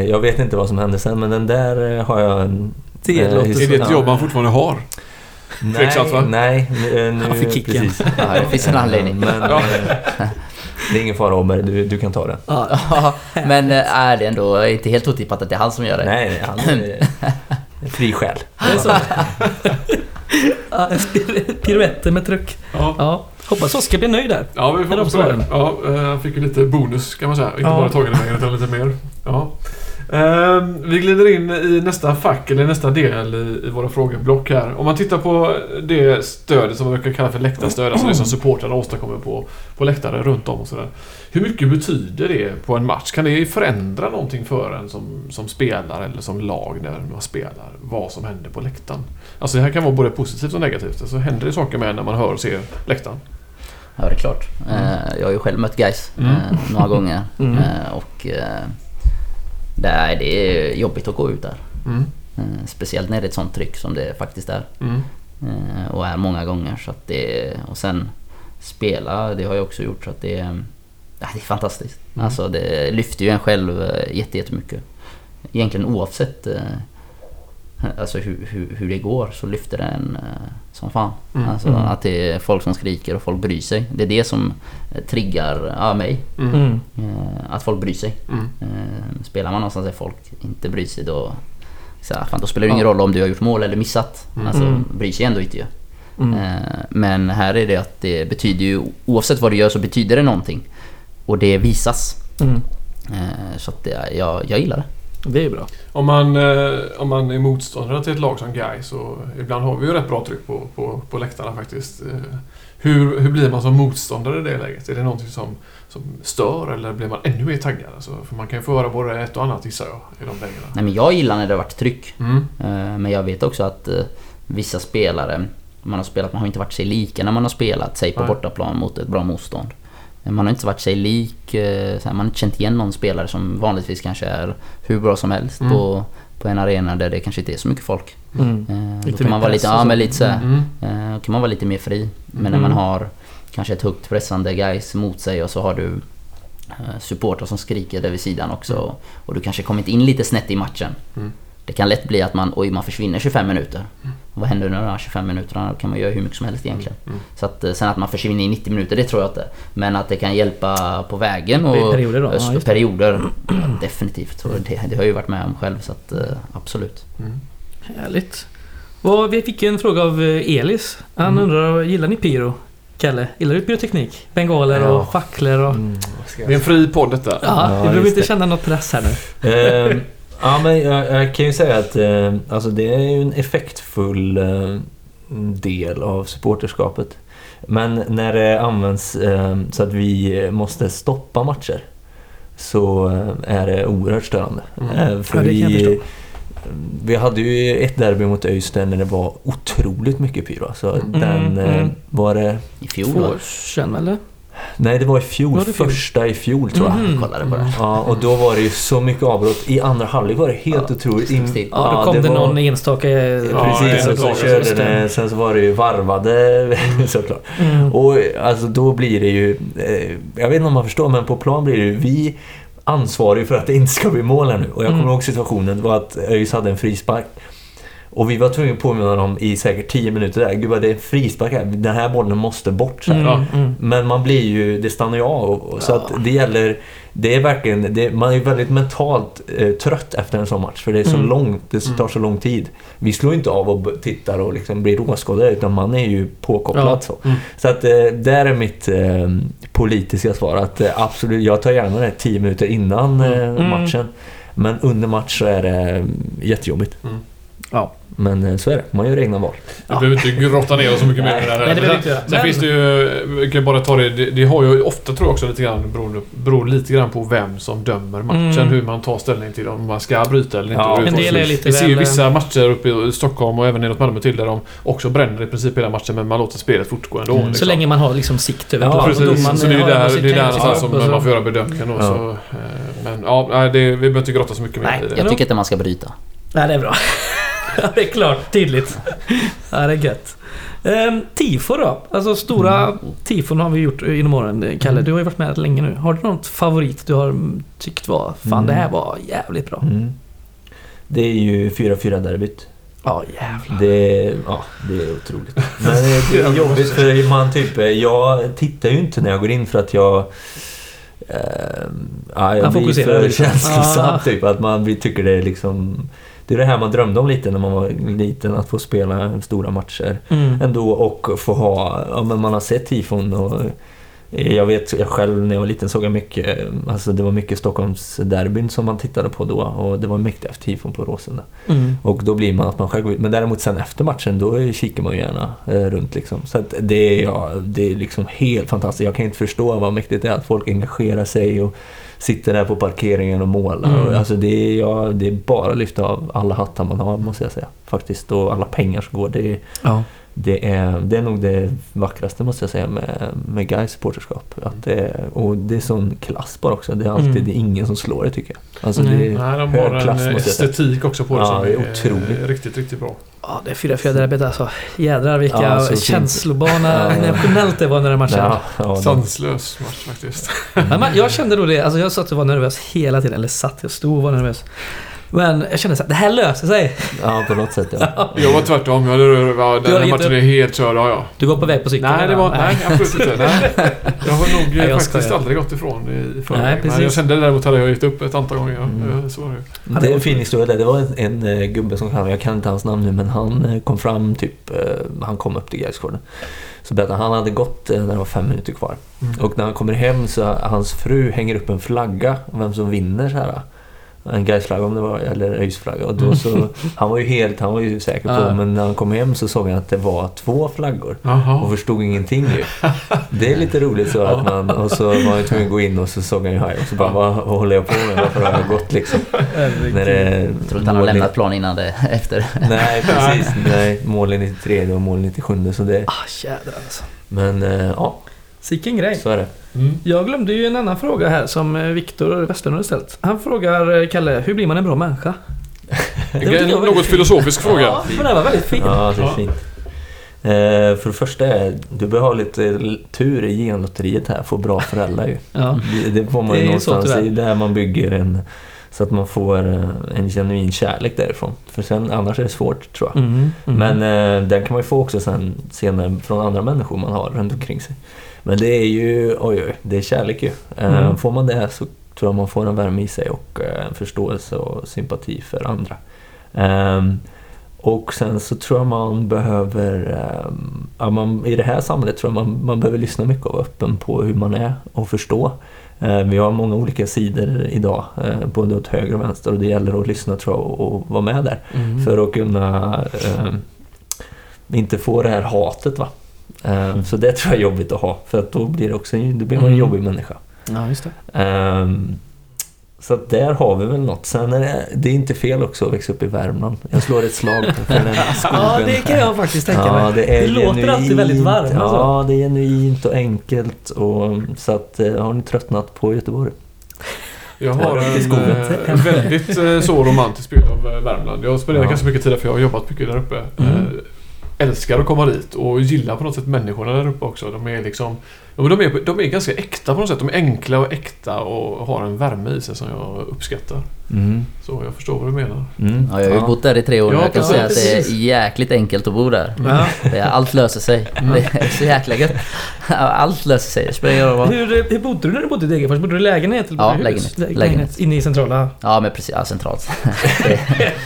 jag vet inte vad som hände sen men den där eh, har jag en... Det eh, Är det ett jobb man fortfarande har? Nej, Tveksamt, va? nej. Nu, nu, Han fick kicken. Precis. Ja, det finns en [LAUGHS] anledning. Men Ja. eh, det är ingen fara Åberg, du, du kan ta det. Ja, men eh, är det ändå inte helt otippat att det är han som gör det? Nej, nej, han är [LAUGHS] fri själ. [LAUGHS] Piruetter med truck. Ja. Ja, hoppas Oskar blir nöjd där. Ja, vi får hoppas det. Ja, eh, han fick ju lite bonus kan man säga. Inte Ja. bara tagen i vägen utan lite mer. Ja. Ehm, vi glider in i nästa fack, eller nästa del i, i våra frågeblock här. Om man tittar på det stödet som man brukar kalla för läktarstöd, alltså det som supportrarna åstadkommer på, på läktare runt om och sådär. Hur mycket betyder det på en match? Kan det förändra någonting för en som, som spelare eller som lag när man spelar? Vad som händer på läktaren? Alltså det här kan vara både positivt och negativt. Alltså händer det saker med när man hör och ser läktaren? Ja, det är klart. Eh, Jag har ju själv mött guys Mm. eh, några gånger. Mm. Eh, Och eh, det är, jobbigt att gå ut där. Mm. Eh, Speciellt när det är ett sånt tryck som det faktiskt är. Mm. Eh, Och är många gånger. Så att det, och sen spela, det har jag också gjort. Så att det, det är fantastiskt. Mm. Alltså det lyfter ju en själv eh, jätte- jättemycket. Egentligen oavsett alltså hur, hur, hur det går så lyfter det en som fan. Mm. Alltså Mm. att det är folk som skriker och folk bryr sig. Det är det som eh, triggar ja, mig. Mm. Mm. Eh, Att folk bryr sig. Mm. Eh, Spelar man någonstans där folk inte bryr sig då, så här, fan, då spelar det ingen Ja. roll om du har gjort mål eller missat. Mm. Alltså bryr sig ändå inte ju. Men här är det att det betyder ju, oavsett vad du gör så betyder det någonting. Och det visas. Så att det, jag, jag gillar det. Det är ju bra. Om man, eh, om man är motståndare till ett lag som Guy så ibland har vi ju rätt bra tryck på, på, på läktarna faktiskt. Eh, Hur, hur blir man som motståndare i det läget? Är det någonting som, som stör eller blir man ännu mer taggad? Alltså, för man kan ju få höra både ett och annat gissar jag i de lägena. Nej men jag gillar när det har varit tryck. Mm. Eh, Men jag vet också att vissa spelare Man har spelat, man har inte varit sig lika när man har spelat, säg på Nej. bortaplan mot ett bra motstånd. Man har inte varit sig lik, eh, man har inte känt igen någon spelare som vanligtvis kanske är hur bra som helst Mm. på, på en arena där det kanske inte är så mycket folk. Mm. Eh, då kan man vara lite, ja men lite så Mm. Eh, kan man vara lite mer fri. Men när Mm. man har kanske ett högt pressande guys mot sig och så har du supportrar som skriker där vid sidan också. Och du kanske kommit in lite snett i matchen. Mm. Det kan lätt bli att man, oj man försvinner 25 minuter. Vad händer nu de här 25 minuterna? Då kan man göra hur mycket som helst egentligen. Mm. Så att eh, sen att man försvinner i 90 minuter, det tror jag inte. Men att det kan hjälpa på vägen och... Perioder då? Ja, just det. perioder, ja, [CLEARS THROAT] definitivt. Det, det har jag ju varit med om själv så att eh, absolut. Mm. Härligt. Vi fick en fråga av eh, Elis. Han Mm. undrar, gillar ni pyro? Kalle, gillar du pyroteknik? Bengaler Ja. och facklor och... Mm, Det är en fri podd detta. Ja, Ja, vi behöver inte det. känna något press här nu. Eh, ja, men jag, jag kan ju säga att eh, alltså det är ju en effektfull eh, del av supporterskapet. Men när det används eh, så att vi måste stoppa matcher så eh, är det oerhört störande. Mm. Eh, för Ja, det kan jag vi, förstå. vi hade ju ett derby mot Öystein när det var otroligt mycket pyro. Så Mm. den eh, mm. var det... I fjol Två år sedan eller? Nej, det var i fjol. Var det? Första i fjol tror jag. Mhm. Kollade på det. Ja, och då var det ju så mycket avbrott. I andra halvlek var det helt Ja, otroligt. still. Ja, då kom det, var- någon enstaka... eh, Ja, Precis, det och så körde det. det, sen så var det ju varvade [LAUGHS] såklart. Mm. Och alltså då blir det ju, eh, jag vet inte om man förstår, men på plan blir det ju vi ansvariga för att det inte ska bli mål här nu. Och jag kommer Mm. ihåg situationen, det var att ÖIS hade en frispark. Och vi var tvungna att påminna dem i säkert 10 minuter där. Gud vad det är en frispark här, den här bollen måste bort. Så. Mm, mm. Men man blir ju, det stannar ju av. Så Ja. att det gäller, det är verkligen, det, man är ju väldigt mentalt eh, trött efter en sån match. För det är så Mm. långt, det tar så lång tid. Vi slår inte av och tittar och liksom blir råskadade utan man är ju påkopplad Ja. så. Mm. Så att eh, där är mitt eh, politiska svar att eh, absolut, jag tar gärna det 10 minuter innan eh, Mm. matchen. Men under match så är det eh, jättejobbigt. Mm. Ja. Men eh, så är det, man gör egna val. Vi behöver inte grotta ner oss så mycket mer i det här. Nej, det göra. Sen Men- finns det ju, vi kan bara ta det, det, det har ju ofta tror jag också lite grann beror, beror lite grann på vem som dömer matchen. Mm. Hur man tar ställning till om man ska bryta eller inte. Ja, En del är lite vi ser ju väl- vissa matcher uppe i Stockholm och även neråt Malmö till där de också bränner i princip hela matchen men man låter spelet fortgå ändå. Mm. Så liksom. länge man har liksom sikt över Ja. Precis, Domaren så det är där, det är där någonstans som så- man får göra bedömningen. Ja. Så, eh, men ja, det, vi behöver inte grotta så mycket mer Nej, i det. Jag tycker inte man ska bryta. Nej, det är bra. Ja, det är klart. Tydligt. Ja, det är gött. Ehm, tifo då? Alltså stora tifon har vi gjort genom åren. Kalle, Mm. du har ju varit med länge nu. Har du något favorit du har tyckt var Fan, Mm. det här var jävligt bra. Mm. Det är ju 4-4 derbyt. Ja, jävlar. Det ja, det är otroligt. [LAUGHS] Men det är jobbigt för man typ... Jag tittar ju inte när jag går in för att jag... Eh, ja, jag blir för känslosam Ah. typ. Att man tycker det är liksom... Det är det här man drömde om lite när man var liten. Att få spela stora matcher Mm. ändå och få ha... Ja, men man har sett tifon och... Jag vet jag själv när jag var liten såg jag mycket, alltså det var mycket Stockholmsderbyn som man tittade på då och det var mäktigt tifon på Råsunda. Mm. Och då blir man att man själv går ut. Men däremot sen efter matchen, då kikar man ju gärna eh, runt liksom. Så att det är, ja, det är liksom helt fantastiskt. Jag kan inte förstå vad mäktigt det är att folk engagerar sig och sitter där på parkeringen och målar. Mm. Alltså det är, ja, det är bara att lyfta av alla hattar man har, måste jag säga. Faktiskt. Och alla pengar som går. Det är, Ja. Det är, det är nog det vackraste måste jag säga med, med Gais supporterskap. Att det är, och det är sån klass bara också. Det är alltid Mm. det är ingen som slår det tycker jag. Alltså det är Nej, de hög har klass en säga. estetik också på det Ja, som det är är otroligt. riktigt, riktigt bra. Ja, det är fyra fjäderarbete alltså. Jädrar vilka Ja, så fint. känslobana Ja. nationellt det var när den matchen. Ja, ja, Sanslös match faktiskt. Men [LAUGHS] man, jag kände då det, alltså jag satt och var nervös hela tiden. Eller satt, jag stod och var nervös. Men jag kände så här, det här löser sig. Ja, på något sätt ja. [LAUGHS] Jag var tvärtom. Jag, hade- har den här matchen är helt körd. Ja, ja. Du var på väg på cykeln. Nej, det var, nej, absolut inte. Nej. Jag har nog [LAUGHS] Nej, jag faktiskt skojar. aldrig gått ifrån i Nej, förväg. precis. Men jag kände däremot hade jag gett upp ett antal gånger. Mm. Så var det. Är var en fin historia där. Det var en, en eh, gubbe som kom, jag kan inte hans namn nu, men han eh, kom fram typ, eh, han kom upp till Gaisgården. Så berättade han, han hade gått när det var fem minuter kvar. Mm. Och när han kommer hem så hans fru hänger upp en flagga om vem som vinner så här. En Gaisflagga om det var, eller ÖIS-flagga. Och då så, han var ju helt, han var ju säker på, Ja. men när han kom hem så såg han att det var två flaggor. Och Jaha. förstod ingenting ju. [LAUGHS] Det är lite roligt så att man, och så var han tvungen att gå in och så såg han ju haj och så bara, vad, vad håller jag på med? Varför har jag gått liksom? När det Jag tror inte han har lämnat plan innan det, [LAUGHS] efter. Nej, [LAUGHS] precis. Nej, mål i 93 och mål i 97 så det... Ah, jädrar alltså. Men eh, ja, Sicken grej. så är det. Mm. Jag glömde ju en annan fråga här som eh, Viktor Westerlund har ställt. Han frågar eh, Kalle, hur blir man en bra människa? [LAUGHS] En, tycker jag var något filosofisk fråga. Ja, men det var väldigt fint. Ja, det är fint. Eh, för det första är, du behöver ha lite tur i genlotteriet här, få bra föräldrar ju. Ja. Det, det får man Det ju är någonstans, det är där man bygger en... Så att man får en genuin kärlek därifrån. För sen, annars är det svårt tror jag. Mm, mm. Men eh, den kan man ju få också sen senare från andra människor man har runt omkring sig. Men det är ju, oj oj, det är kärlek ju. Eh, Mm. Får man det så tror jag man får en värme i sig och eh, en förståelse och sympati för andra. Ehm, och sen så tror jag man behöver, ehm, ja, man, i det här samhället tror jag man, man behöver lyssna mycket och vara öppen på hur man är och förstå. Eh, vi har många olika sidor idag, eh, både åt höger och vänster och det gäller att lyssna tror jag och, och vara med där Mm. för att kunna eh, inte få det här hatet. Va? Eh, så det tror jag är jobbigt att ha, för att då blir, det också, då blir man en Mm. jobbig människa. Ja, just det. Ehm, så att där har vi väl något. Sen är det, det är inte fel också att växa upp i Värmland. Jag slår ett slag för den [LAUGHS] här skogen. Ja, det kan jag faktiskt tänka Ja, mig. det, är Det låter alltid väldigt varmt, alltså. Ja, det är genuint och enkelt. Och, så att, eh, har ni tröttnat på Göteborg? Jag har Ja, en eh, väldigt så romantisk bild av Värmland. Jag spenderar Ja. ganska mycket tid där för jag har jobbat mycket där uppe. Mm. Älskar att komma dit och gillar på något sätt människorna där uppe också. De är liksom... Ja, men de, är, de är ganska äkta på något sätt. De är enkla och äkta och har en värme i sig som jag uppskattar. Mm. Så jag förstår vad du menar. Mm. Ja, jag har ju bott där i tre år Ja, och jag kan säga att det är jäkligt enkelt att bo där. Ja. Det är, allt löser sig. Mm. Det är så jäkla gött. Ja, Allt löser sig. Hur, hur bodde du när du bodde i Degerfors? Bodde du i lägenhet? Eller Ja, hus? lägenhet. Lä- Lägenhet. Inne i centrala? Ja, men precis. Ja, centralt.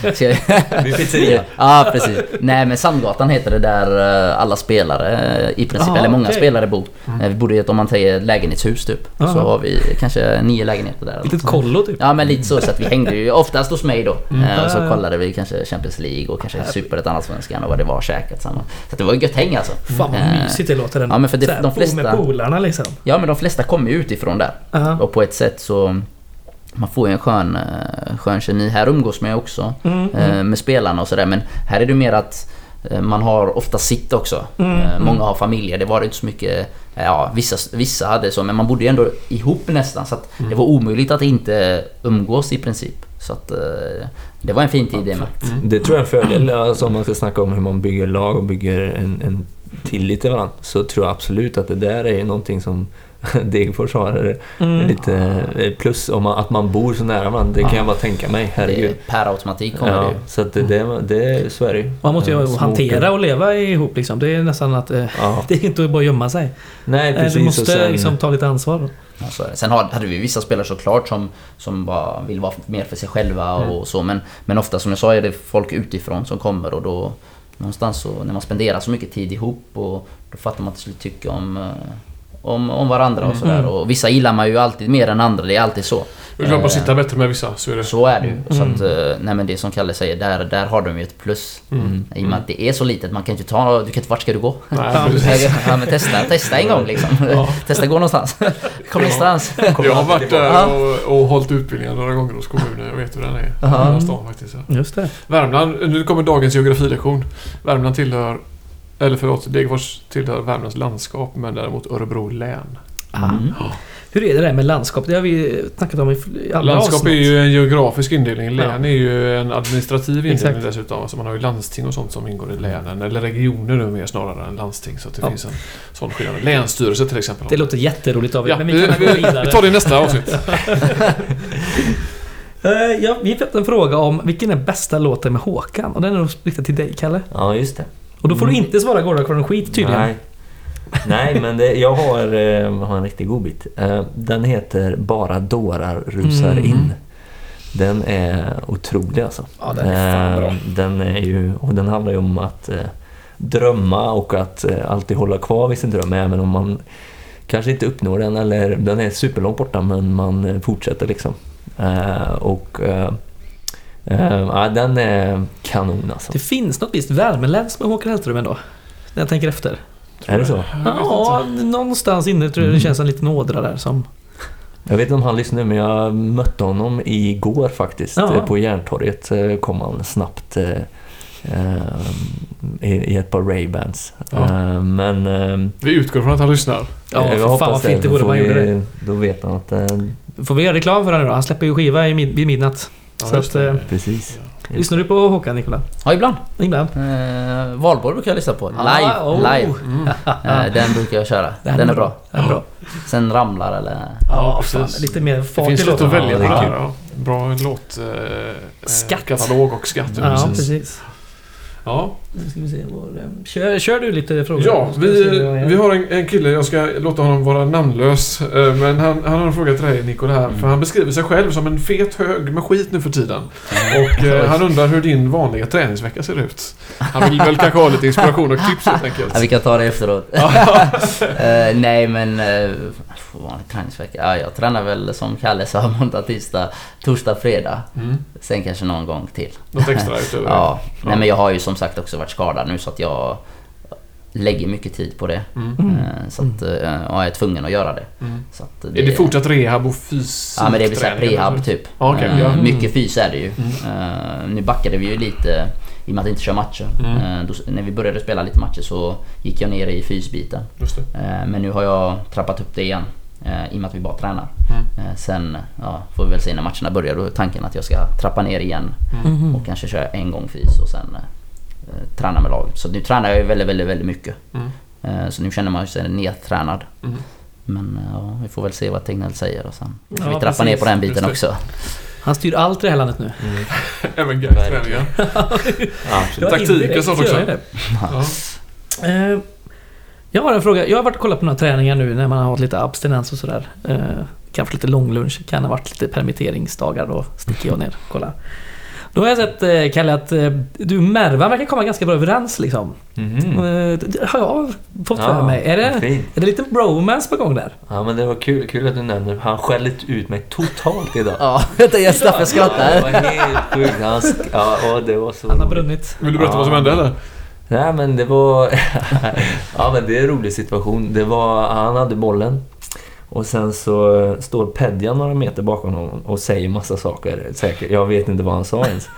[LAUGHS] Vid pizzerian. Ja, precis. Nej, men Sandgatan heter det där eh, alla spelare eh, i princip, Aha, eller många okej. spelare bor. Vi bodde i ett, om man säger lägenhetshus typ. Så Aha. har vi kanske nio lägenheter där. Litet kollo typ? Ja men lite så, så att vi hängde ju oftast hos mig då. Eh, och så ja. kollade vi kanske Champions League och kanske Superettan-Allsvenskan och vad det var käkat samma. Så att det var ju gött häng alltså. Fan vad Eh, mysigt det låter ändå. Ja men för det, Så de bo Med flesta... polarna liksom. Ja men de flesta kommer ju utifrån där. Ja. Och på ett sätt så... Man får ju en skön, eh, skön kemi. Här umgås man ju också Mm, mm. med spelarna och sådär. Men här är det mer att man har ofta sitt också. Mm, Eh, mm. Många har familjer. Det var inte så mycket... Ja, vissa, vissa hade så. Men man bodde ju ändå ihop nästan. Så att Mm. det var omöjligt att inte umgås i princip. Så att eh, det var en fin tid det med. Det tror jag är en fördel, alltså, om man ska snacka om hur man bygger lag och bygger en, en tillit till varandra. Så tror jag absolut att det där är någonting som [LAUGHS] Degerfors har Mm. lite eh, plus. Om man, att man bor så nära varandra, det kan Ja. jag bara tänka mig. Herregud. Det, per automatik kommer det Ja, ju. så att det, det, det, så är det ju. Man måste ju Eh, små hantera och leva ihop liksom. Det är nästan att... Eh, Ja. [LAUGHS] det är inte bara att gömma sig. Nej, precis. Du måste sen- liksom ta lite ansvar. Ja, så är det. Sen har- hade vi vissa spelare såklart som, som bara vill vara mer för sig själva och Mm. så. Men, men ofta som jag sa är det folk utifrån som kommer och då någonstans så när man spenderar så mycket tid ihop och då fattar man till slut tycka om, eh, om, om varandra och sådär. Mm. Och vissa gillar man ju alltid mer än andra, det är alltid så. Det är klart man Eh, sitter bättre med vissa, så är det. Så är det ju. Så Mm. att, eh, nej men det som Kalle säger, där, där har de ju ett plus. Mm. I och med att det är så litet, man kan inte ta... Du kan inte, vart ska du gå? Nej, [LAUGHS] Ja, men testa, testa en gång liksom. Ja. [LAUGHS] Testa gå någonstans. [LAUGHS] Kom Ja. någonstans. Jag har varit där och, och hållit utbildningar några gånger hos kommunen. Jag vet hur den är. Den stan faktiskt. Just det. Värmland, nu kommer dagens geografilektion. Värmland tillhör, eller förlåt, Degerfors tillhör Värmlands landskap men däremot Örebro län. Mm. Hur är det där med landskap? Det har vi snackat om i alla Landskap är avsnitt. ju en geografisk indelning. Län Ja. är ju en administrativ indelning Exakt. dessutom. Alltså man har ju landsting och sånt som ingår i länen. Eller regioner nu mer snarare än landsting. Så att det Ja. finns en sån skillnad. Länsstyrelse till exempel. Det låter jätteroligt David, ja, men vi, kan vi, gå vidare. vi tar det i nästa avsnitt. [LAUGHS] Eh, ja, vi fick en fråga om vilken är bästa låten med Håkan? Och den är nog riktad till dig, Kalle. Ja, just det. Och då får du Mm. inte svara Gårdakvarn skit tydligen. Nej. Nej, men det, jag har, eh, har en riktig godbit. Eh, den heter Bara dårar rusar Mm. in. Den är otrolig alltså. Ja, den är fan Eh. Den är ju, och den handlar ju om att eh, drömma och att eh, alltid hålla kvar vid sin dröm även om man kanske inte uppnår den eller den är superlångt borta men man eh, fortsätter liksom. Och ja, den är kanon alltså. Det finns något visst värmeläns med Håkan Hellström ändå. När jag tänker efter. Är det så? Ja, någonstans inne tror jag det känns en liten ådra där som... Jag vet inte om han lyssnar men jag mötte honom igår faktiskt. Ja. Eh, På Järntorget kom han snabbt eh, eh, i, i ett par Ray-Bans. Ja. Men eh, Vi utgår från att han lyssnar. Ja, jag för fan vad fint det vore om han gjorde det. vi- Då vet han att... Får vi göra reklam för honom då? Han släpper ju skiva i mid- vid midnatt. Ja, så just att, det. eh, precis. lyssnar du på Håkan Nikola? Ja, ibland. Ibland. Eh, Valborg brukar jag lyssna på. Live. Ah, oh. live. Mm. Eh, den brukar jag köra. Den Den, är bra. Den är bra. Sen ramlar eller... Ja, precis. fan, lite mer Det fart finns i lite att välja Ja, det på. Ja. Bra låt... Eh, Skatt. Katalog och skatt. Ja, precis. precis. Ja, Nu ska vi se. Vår, eh, kör, kör du lite frågor? ja vi vi, vad har en, en kille, jag ska låta honom vara namnlös. eh, Men han, han har en fråga till dig Nico här. Mm. För han beskriver sig själv som en fet hög med skit nu för tiden. Och eh, han undrar hur din vanliga träningsvecka ser ut. Han vill väl kanske ha lite inspiration och tips helt enkelt. Ja, vi kan ta det efteråt. [LAUGHS] Eh, nej men... Uh, vanlig träningsvecka. Ja, jag tränar väl som Kalle sa måndag, tisdag, torsdag, fredag. Mm. Sen kanske någon gång till. Något extra utöver [LAUGHS] Ja. Ja. Nej men jag har ju som sagt också varit skadad nu så att jag lägger mycket tid på det. Mm. Mm. Eh, Så att, eh, och jag är tvungen att göra det. Mm. Så att Är det fortsatt rehab och fysik? Ja men det blir såhär prehab eller? typ. Okej, Eh. Mm. Mycket fys är det ju. Eh, nu backade vi ju lite i och med att inte köra matcher. Mm. Eh, då, när vi började spela lite matcher så gick jag ner i fysbiten. Just det. Eh, men nu har jag trappat upp det igen. Eh, I och med att vi bara tränar. Mm. Eh, sen ja, får vi väl se när matcherna börjar. Då är tanken att jag ska trappa ner igen. Mhm. Och kanske köra en gång fys och sen eh, träna med laget. Så nu tränar jag ju väldigt, väldigt, väldigt mycket. Mm. Eh, så nu känner man sig nedtränad. Mm. Men eh, ja, vi får väl se vad Tegnell säger och sen får Ja, vi trappa ner på den biten också. Han styr allt i det här landet nu. Mm. Även. [LAUGHS] Absolut. Ja, [LAUGHS] Taktiker indirekt sånt också. [LAUGHS] Ja. Eh, Jag har en fråga. Jag har varit och kollat på några träningar nu när man har haft lite abstinens och sådär. Eh, Kanske lite långlunch. Kan ha varit lite permitteringsdagar. Då sticker jag ner och kollar. Då har jag sett, eh, Kalle, att eh, du och Mervan verkar komma ganska bra överens liksom. Eh, det har jag fått för Ja, mig. Är det, är det lite bromance på gång där? Ja men det var kul, kul att du nämner Han skällde ut mig totalt idag. [LAUGHS] Ja, vänta jag Staffe Det skrattar. var helt sjukt. Han ja, och det var så Han har brunnit. Vill du berätta vad som hände eller? Nej men det var... [LAUGHS] ja men det är en rolig situation. Det var... Han hade bollen. Och sen så eh, står Pedja några meter bakom honom och säger massa saker. Säkert. Jag vet inte vad han sa ens.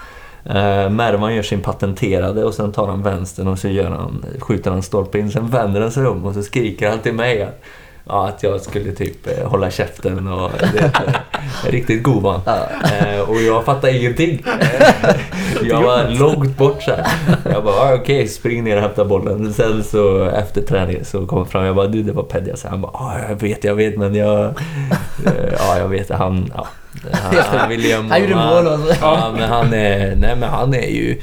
Uh, [LAUGHS] Mervan gör sin patenterade och sen tar han vänstern och så gör han, skjuter han stolpe in. Sen vänder han sig om och så skriker han till mig att, ja, att jag skulle typ eh, hålla käften och det, eh, [LAUGHS] riktigt god han. Ja. Eh, och jag fattade ingenting. [LAUGHS] Jag var långt bort så här. Jag bara, ah, okej, spring ner och hämta bollen. Sen så efter träningen så kom jag fram jag bara, du det var Pedja. Han bara, ah, jag vet, jag vet, men jag... Ja, jag vet, han... Ja, han, [LAUGHS] han ville mål. Han gjorde mål och så. Ja, men han är... Nej, men han är ju...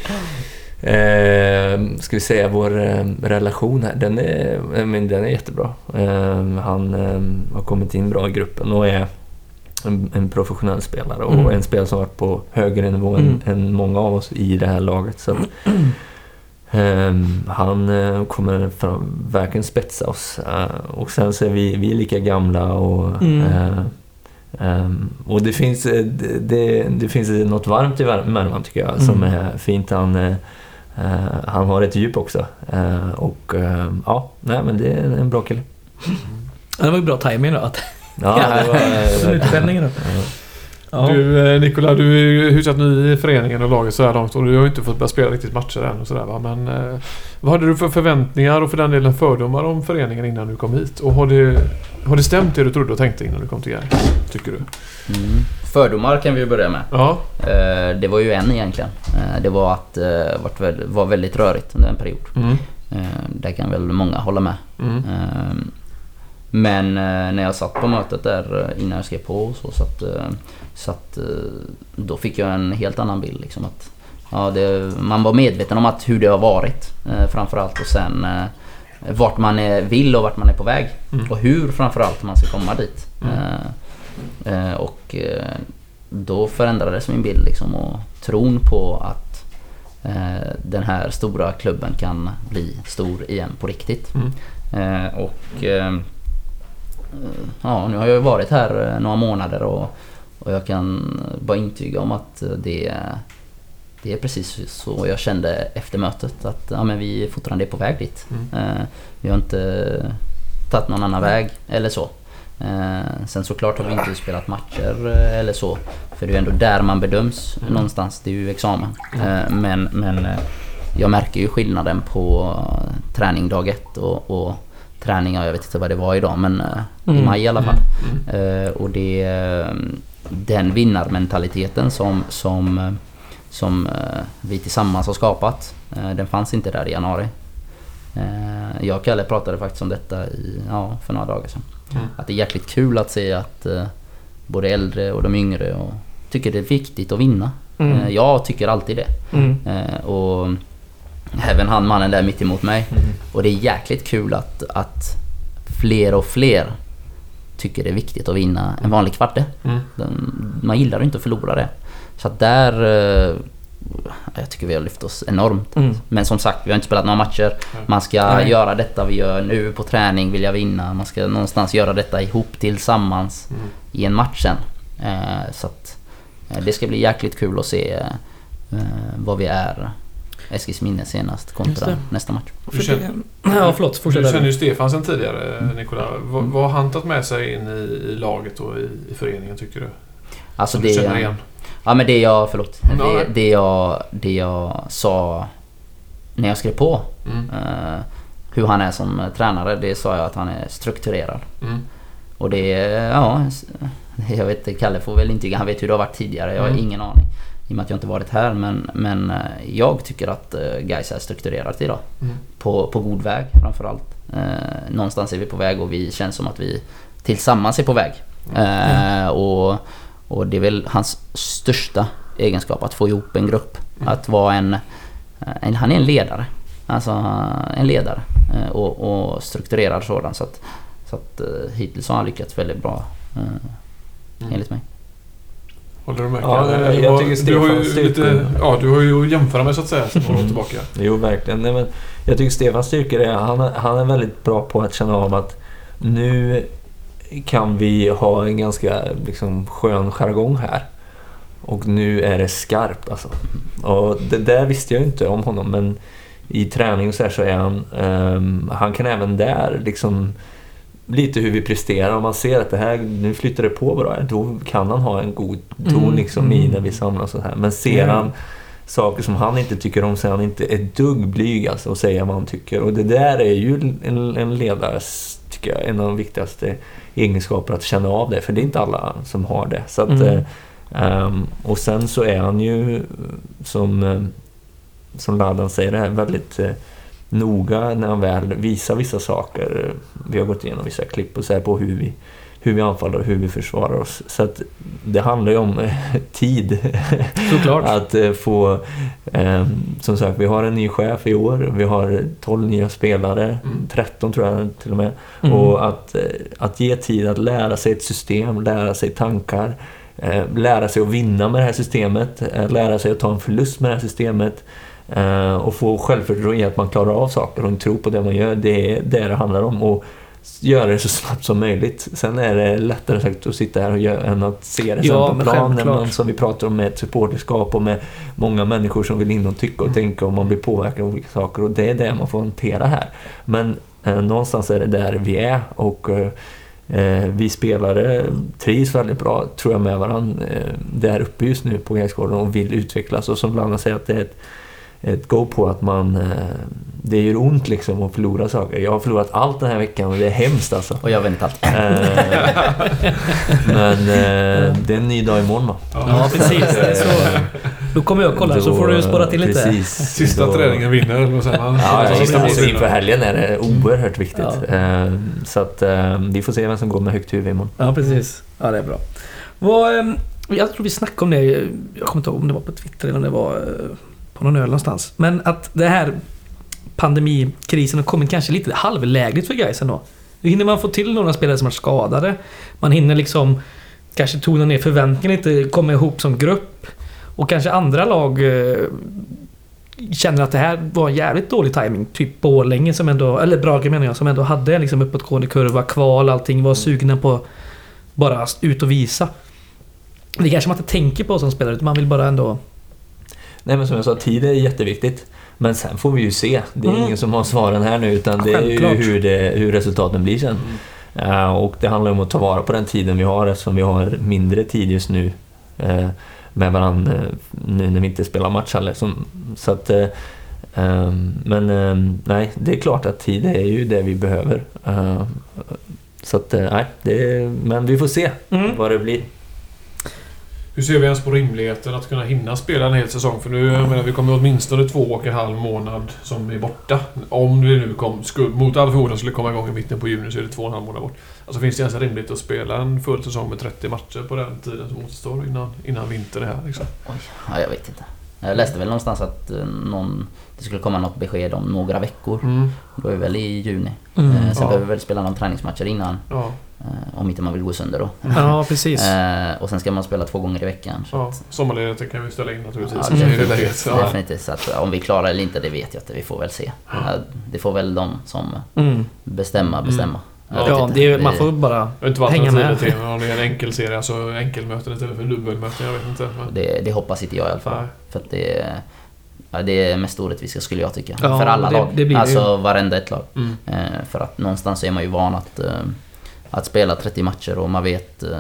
Eh, ska vi säga vår eh, relation här, den är, men den är jättebra. Eh, han eh, har kommit in bra i gruppen och är en, en professionell spelare och Mm. en spelare som varit på högre nivå Mm. än, än många av oss i det här laget. Så att, ehm, han eh, kommer fram, verkligen spetsa oss. Eh, och sen så är vi, vi är lika gamla och Mm. ehm, och det finns, det, det, det finns något varmt i Vär- Mervan tycker jag som Mm. är fint. Han, han har ett djup också. Eh, och eh, ja, nej men det är en bra kille. Ja, Det var ju bra timing då. Att, Ja, det var... [LAUGHS] eh, Utställningen då. Ja. Du eh, Nikola, du är ju hyfsat ny i föreningen och laget så här långt och du har ju inte fått börja spela riktigt matcher än och sådär va. Men eh, vad hade du för förväntningar och för den delen fördomar om föreningen innan du kom hit? Och har det, har det stämt det du trodde och tänkte innan du kom till Gais? Tycker du? Mm. Fördomar kan vi ju börja med. Ja. Eh, Det var ju en egentligen. Eh, Det var att det var väldigt rörigt under en period. Mm. Det kan väl många hålla med. Mm. Men när jag satt på mötet där innan jag skrev på så, så, att, eh, så att, eh, då fick jag en helt annan bild. Liksom att, ja, det, man var medveten om att hur det har varit eh, framförallt och sen eh, vart man är, vill och vart man är på väg. Mm. Och hur framförallt man ska komma dit. Mm. Eh, eh, och eh, då förändrades min bild liksom och tron på att den här stora klubben kan bli stor igen på riktigt. Mm. Och ja, nu har jag varit här några månader och, Och jag kan bara intyga om att det, det är precis så jag kände efter mötet. Att ja, men vi fortfarande är på väg dit. Mm. Eh, vi har inte tagit någon annan väg eller så. Eh, sen såklart har vi inte spelat matcher eh, eller så. För det är ju ändå där man bedöms Mm. någonstans. Det är ju examen. Eh, men men jag märker ju skillnaden på träning dag ett och, och träning, ja, jag vet inte vad det var idag men i Mm. maj i alla fall. Mm. Och det den vinnarmentaliteten som, som, eh, som eh, vi tillsammans har skapat. eh, Den fanns inte där i januari. Jag och Kalle pratade faktiskt om detta i, ja, för några dagar sedan. Mm. Att det är jäkligt kul att se att både äldre och de yngre och tycker det är viktigt att vinna. Mm. Jag tycker alltid det. Mm. Och även han mannen där mitt emot mig. Mm. Och det är jäkligt kul att, att fler och fler tycker det är viktigt att vinna en vanlig kvarte. Mm. Den- Man gillar ju inte att förlora det. Så att där... eh, Jag tycker vi har lyft oss enormt. Mm. Men som sagt, vi har inte spelat några matcher. Man ska Nej. göra detta vi gör nu på träning, vill jag vinna. Man ska någonstans göra detta ihop tillsammans Mm. i en match sen. Eh, Så att eh, det ska bli jäkligt kul att se vad vi är Eskilsminne senast kontra det. nästa match. Du känner, Ja, förlåt. du känner ju Stefan sen tidigare, Mm. Nikola. Vad, vad har han tagit med sig in i, i laget och i, i föreningen tycker du? Alltså Som du känner det... igen? Ja men det jag, förlåt. Ja, Det, det, jag, det jag sa när jag skrev på Mm. eh, hur han är som tränare, det sa jag att han är strukturerad. Mm. Och det, ja, jag vet inte, Kalle får väl intyga, han vet hur det har varit tidigare, jag har Mm. ingen aning. I och med att jag inte varit här, men, men eh, jag tycker att eh, Gais är strukturerat idag. Mm. På, på god väg framförallt. Eh, någonstans är vi på väg och vi känns som att vi tillsammans är på väg. Eh, och, och det är väl hans största egenskap, att få ihop en grupp. Mm. Att vara en, en... Han är en ledare. Alltså en ledare. Eh, och, och strukturerad sådan. Så att, så att eh, hittills har han lyckats väldigt bra. eh, Mm. Enligt mig. Håller du med? Ja, Kalle? jag Du har- tycker du har Stefans lite, styrkor- Ja, du har ju att jämföra med så att säga sen några år tillbaka. [LAUGHS] Jo, verkligen. Nej, men jag tycker Stefans styrka är han, är- han är väldigt bra på att känna av att nu kan vi ha en ganska liksom, skön jargong här. Och nu är det skarpt alltså. Och det där visste jag inte om honom men i träning och så så är han... ehm, han kan även där liksom lite hur vi presterar. Om man ser att det här, nu flyttar det på bra här, då kan han ha en god ton Mm, liksom i mm. när vi samlas så här. Men ser Mm. han saker som han inte tycker om så är han inte ett dugg blyg alltså och säga vad han tycker. Och det där är ju en, en ledares, tycker jag, en av de viktigaste egenskaperna att känna av det. För det är inte alla som har det. Så att, Mm. ehm, och sen så är han ju, som, eh, som Ladan säger, det här väldigt eh, noga när han väl visar vissa saker. Vi har gått igenom vissa klipp och så på hur vi, hur vi anfaller och hur vi försvarar oss. Så att det handlar ju om [LAUGHS] tid. Såklart. Att eh, få... Eh, som sagt, vi har en ny chef i år. Vi har 12 nya spelare. Mm. 13 tror jag till och med. Mm. Och att, eh, att ge tid att lära sig ett system, lära sig tankar. Eh, lära sig att vinna med det här systemet. Eh, lära sig att ta en förlust med det här systemet. Eh, och få självförtroende i att man klarar av saker och en tro på det man gör. Det är det det handlar om. Och göra det så snabbt som möjligt. Sen är det lättare sagt att sitta här och göra än att se det sen Ja, på men plan. När självklart. man, som vi pratar om med ett supporterskap och med många människor som vill in och tycka och tänka och man blir påverkad av olika saker. Och det är det man får hantera här. Men eh, någonstans är det där vi är och eh, eh, vi spelare trivs väldigt bra, tror jag, med varandra eh, där uppe just nu på Gaisgården och vill utvecklas. Och som Landa säger att det är ett, ett go på att man... Eh, det gör ont liksom att förlora saker. Jag har förlorat allt den här veckan och det är hemskt alltså. Och jag vet inte allt. Eh, men eh, det är en ny dag imorgon va? Ja, precis. Då kommer jag och kollar så får du spara till lite. Precis. Sista Då- träningen vinner, eller vad säger man? Ja, ja, Sista precis. inför helgen är det oerhört viktigt. Ja. Så att vi får se vem som går med högt huvud imorgon. Ja, precis. Ja, det är bra. Vad, jag tror vi snackade om det, jag kommer inte ihåg om det var på Twitter eller om det var på någon öl någonstans. Men att det här pandemikrisen har kommit kanske lite halvlägligt för Gais ändå. Nu hinner man få till några spelare som är skadade. Man hinner liksom kanske tona ner förväntningarna lite, komma ihop som grupp. Och kanske andra lag eh, känner att det här var jävligt dålig timing. Typ Borlänge som ändå, eller Brage menar jag, som ändå hade en liksom uppåtgående kurva, kval, allting var sugna på bara ut och visa. Det kanske man inte tänker på som spelare, utan man vill bara ändå... Nej men som jag sa, tid är jätteviktigt. Men sen får vi ju se. Det är Mm. ingen som har svaren här nu utan det är ju hur, det, hur resultaten blir sen. Mm. Eh, och det handlar om att ta vara på den tiden vi har eftersom vi har mindre tid just nu eh, med varandra eh, nu när vi inte spelar match heller. Som, så att, eh, ehm, men eh, nej, det är klart att tid är ju det vi behöver. Eh, så att nej, det men vi får se Mm. vad det blir. Hur ser vi ens på rimligheten att kunna hinna spela en hel säsong? För nu, jag menar, vi kommer åtminstone två och en halv månad som är borta. Om det nu kom, skulle, mot all förmodan skulle komma igång i mitten på juni så är det två och en halv månad bort. Alltså finns det ens rimligt att spela en full säsong med 30 matcher på den tiden som återstår innan, innan vintern är här liksom? Oj, ja, jag vet inte. Jag läste väl någonstans att eh, någon, det skulle komma något besked om några veckor. Mm. Då är vi väl i juni. Mm. Eh, Sen Ja. behöver vi väl spela några träningsmatcher innan. Ja, Om inte man vill gå sönder då. Ja, [LAUGHS] precis. Eh, Och sen ska man spela två gånger i veckan. Så ja. Sommarledigheten kan vi ställa in naturligtvis. ja, definitivt. Ja. definitivt. Så att eh, om vi klarar eller inte, det vet jag inte. Vi får väl se. Eh, Det får väl de som Mm. bestämma bestämma. Vet Ja, det är, man får bara... Inte vad Hänga med. är. Om det är en enkel serie, alltså enkelmöten istället för dubbelmöten. Jag vet inte. Men, Det, det hoppas inte jag i alla fall. nej. För att det, ja, det är mest orättvist skulle jag tycka. Ja, för alla det- lag. det blir det alltså varenda ett lag. Mm. Eh, för att någonstans så är man ju van att, eh, att spela 30 matcher och man vet... Eh,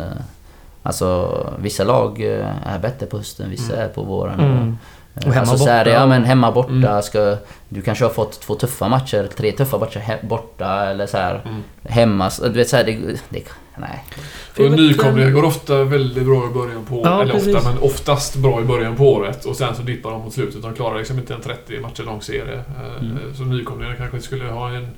alltså vissa lag eh, är bättre på hösten, vissa Mm. är på våren. Mm. Eh, Och hemma alltså, borta. ja men hemma borta Mm. ska... Du kanske har fått två tuffa matcher, tre tuffa matcher he- borta eller så här Mm. hemma. Du vet så här, det, det, nej. Och nykomlingar går ofta väldigt bra i början på Ja, Eller precis. ofta, men oftast bra i början på året. Och sen så dippar de mot slutet. De klarar liksom inte en 30 matcher lång serie. Mm. Så nykomlingar kanske skulle ha en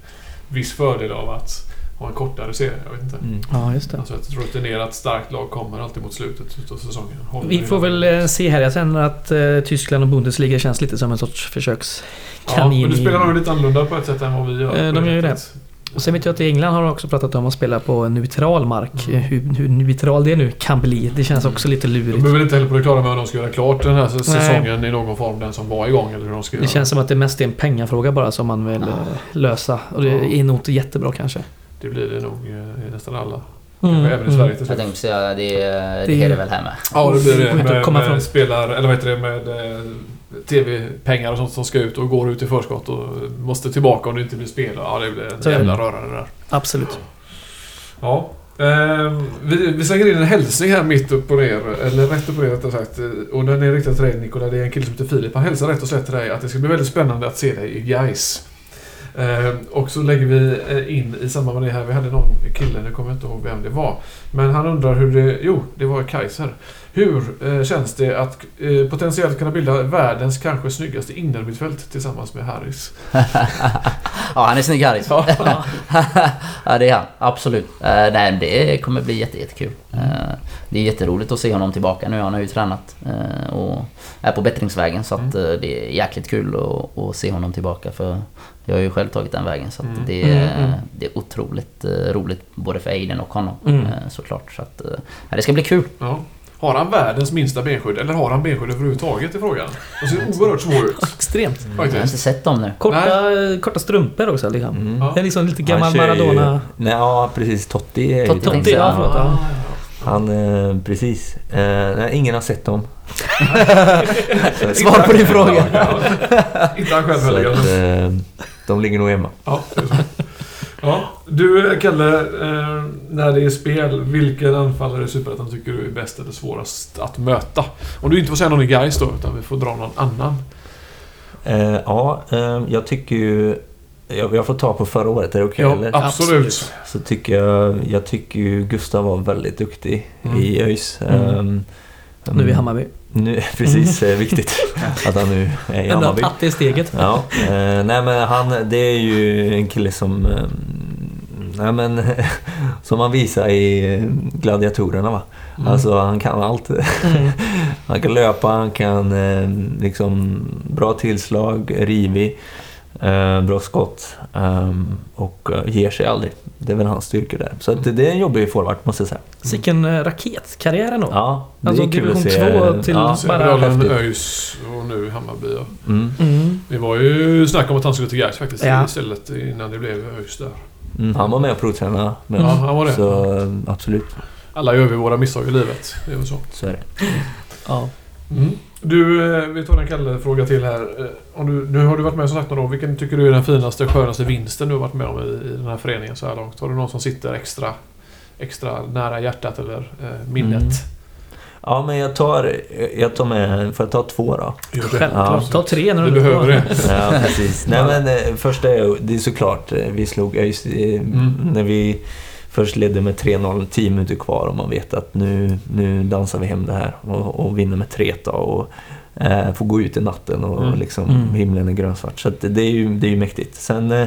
viss fördel av att ha en kortare serie. Jag vet inte. Mm. Ja, just det. Alltså ett rutinerat starkt lag kommer alltid mot slutet av säsongen. Håller Vi får väl eh, se här. Jag känner att eh, Tyskland och Bundesliga känns lite som en sorts Ja, försökskanin. men du spelar nog lite annorlunda på ett sätt än vad vi gör. Eh, de gör ju det. Och sen vet jag att i England har de också pratat om att spela på en neutral mark. Mm. Hur, hur neutral det nu kan bli. Det känns också lite De lurigt. behöver inte heller på det klara med hur de ska göra klart den här säsongen i någon form. Den som var igång eller hur de ska Det göra. känns som att det mest är en pengafråga bara som man vill Ja. eh, lösa. Och det Ja. är nog inte jättebra kanske. Det blir det nog eh, i nästan alla. Mm, Även i. Sverige till Jag slut. tänkte säga, det, det, Det- är det väl här med. Ja, det blir Det Med, komma med från. spelar, eller vad heter det, med eh, TV-pengar och sånt som ska ut och går ut i förskott och måste tillbaka om det inte blir spel. Ja, det blir en jävla röra det där. Absolut. Ja. Eh, vi, vi slänger in en hälsning här mitt upp och ner, eller rätt upp och ner rättare sagt. Och den är riktad till dig Nikola. Det är en kille som heter Filip. Han hälsar rätt och slätt till dig att det ska bli väldigt spännande att se dig i Gais. Eh, och så lägger vi eh, in i samband med det här, vi hade någon kille, nu kommer jag inte ihåg vem det var. Men han undrar hur det, jo det var Kaiser. Hur eh, känns det att potentiellt kunna bilda världens kanske snyggaste innermittfält tillsammans med Harris? [LAUGHS] Ja, han är snygg Harris. Ja. [LAUGHS] det är han. Absolut. Nej, det kommer bli jätte, jättekul. Det är jätteroligt att se honom tillbaka nu. Han har ju tränat och är på bättringsvägen. Så att, uh, det är jäkligt kul att se honom tillbaka. För jag har ju själv tagit den vägen. Så att Mm. det, är, Mm, mm. det är otroligt uh, roligt både för Aiden och honom. Mm. Uh, såklart. Så att, ja, det ska bli kul. Ja. Har han världens minsta benskydd eller har han benskydd överhuvudtaget i frågan? Det ser oerhört svår ut. [LAUGHS] Extremt. Jag har inte sett dem nu. Korta, korta strumpor också liksom. Mm. Ja. Det är liksom lite gammal kör ju- Maradona. Nej, ja, precis. Totti är Totti jag. ja, förlåt. Ja. Han, eh, precis. Eh, nej, ingen har sett dem. [LAUGHS] [LAUGHS] Svar på din fråga. Inte han själv heller. De ligger nog hemma. Ja, ja. Du Kalle, eh, när det är spel, vilken anfallare i Superettan tycker du är bäst eller svårast att möta? Om du inte får säga någon i Gais då, utan vi får dra någon annan. Eh, ja, eh, jag tycker ju... Jag, jag får ta på förra året, är det okej Ja, eller? absolut. Absolut. Så tycker jag... Jag tycker ju Gustav var väldigt duktig Mm. i ÖIS. Mm. Ehm, Nu i Hammarby. Nu, [LAUGHS] precis, eh, viktigt [LAUGHS] att han nu är i Ändå Hammarby. att det är steget. Ja, eh, nej men han, det är ju en kille som... Eh, nej men, [LAUGHS] som han visar i Gladiatorerna va. Mm. Alltså han kan allt. Mm. Han kan löpa, han kan eh, liksom bra tillslag, rivig, eh, bra skott ehm, och eh, ger sig aldrig. Det är väl hans styrka där. Så det, det är en jobbig forward måste jag säga. Sicken eh, raketkarriär ändå. Ja, det Alltså, är kul att se. två till- ja, bara. ÖIS och nu Hammarby. Ja. Mm. Mm. Det var ju snack om att han skulle till Gais faktiskt Ja. istället innan det blev ÖIS där. Mm, han var med och provtränade med Ja, oss. han var det. Så eh, absolut. Alla gör vi våra misstag i livet. Det är väl så. Så är det. Ja. Mm. Du, eh, vi tar en Kalle-fråga till här. Eh, Om du, nu har du varit med som sagt några år. Vilken tycker du är den finaste, skönaste vinsten du har varit med om i, i den här föreningen så här långt? Har du någon som sitter extra, extra nära hjärtat eller eh, minnet? Mm. Ja, men jag tar, jag tar med... Får jag ta två då? Självklart. Ta tre när Du du behöver det. [LAUGHS] [LAUGHS] Ja, precis. Nej, men eh, första är ju- det är såklart, vi slog... ja, eh, Mm. När vi först ledde med 3-0, 10 minuter kvar och man vet att nu, nu dansar vi hem det här och, och vinner med 3 då och eh, får gå ut i natten och Mm. liksom Mm. himlen är grönsvart. Så att det, är ju, det är ju mäktigt. Sen, eh,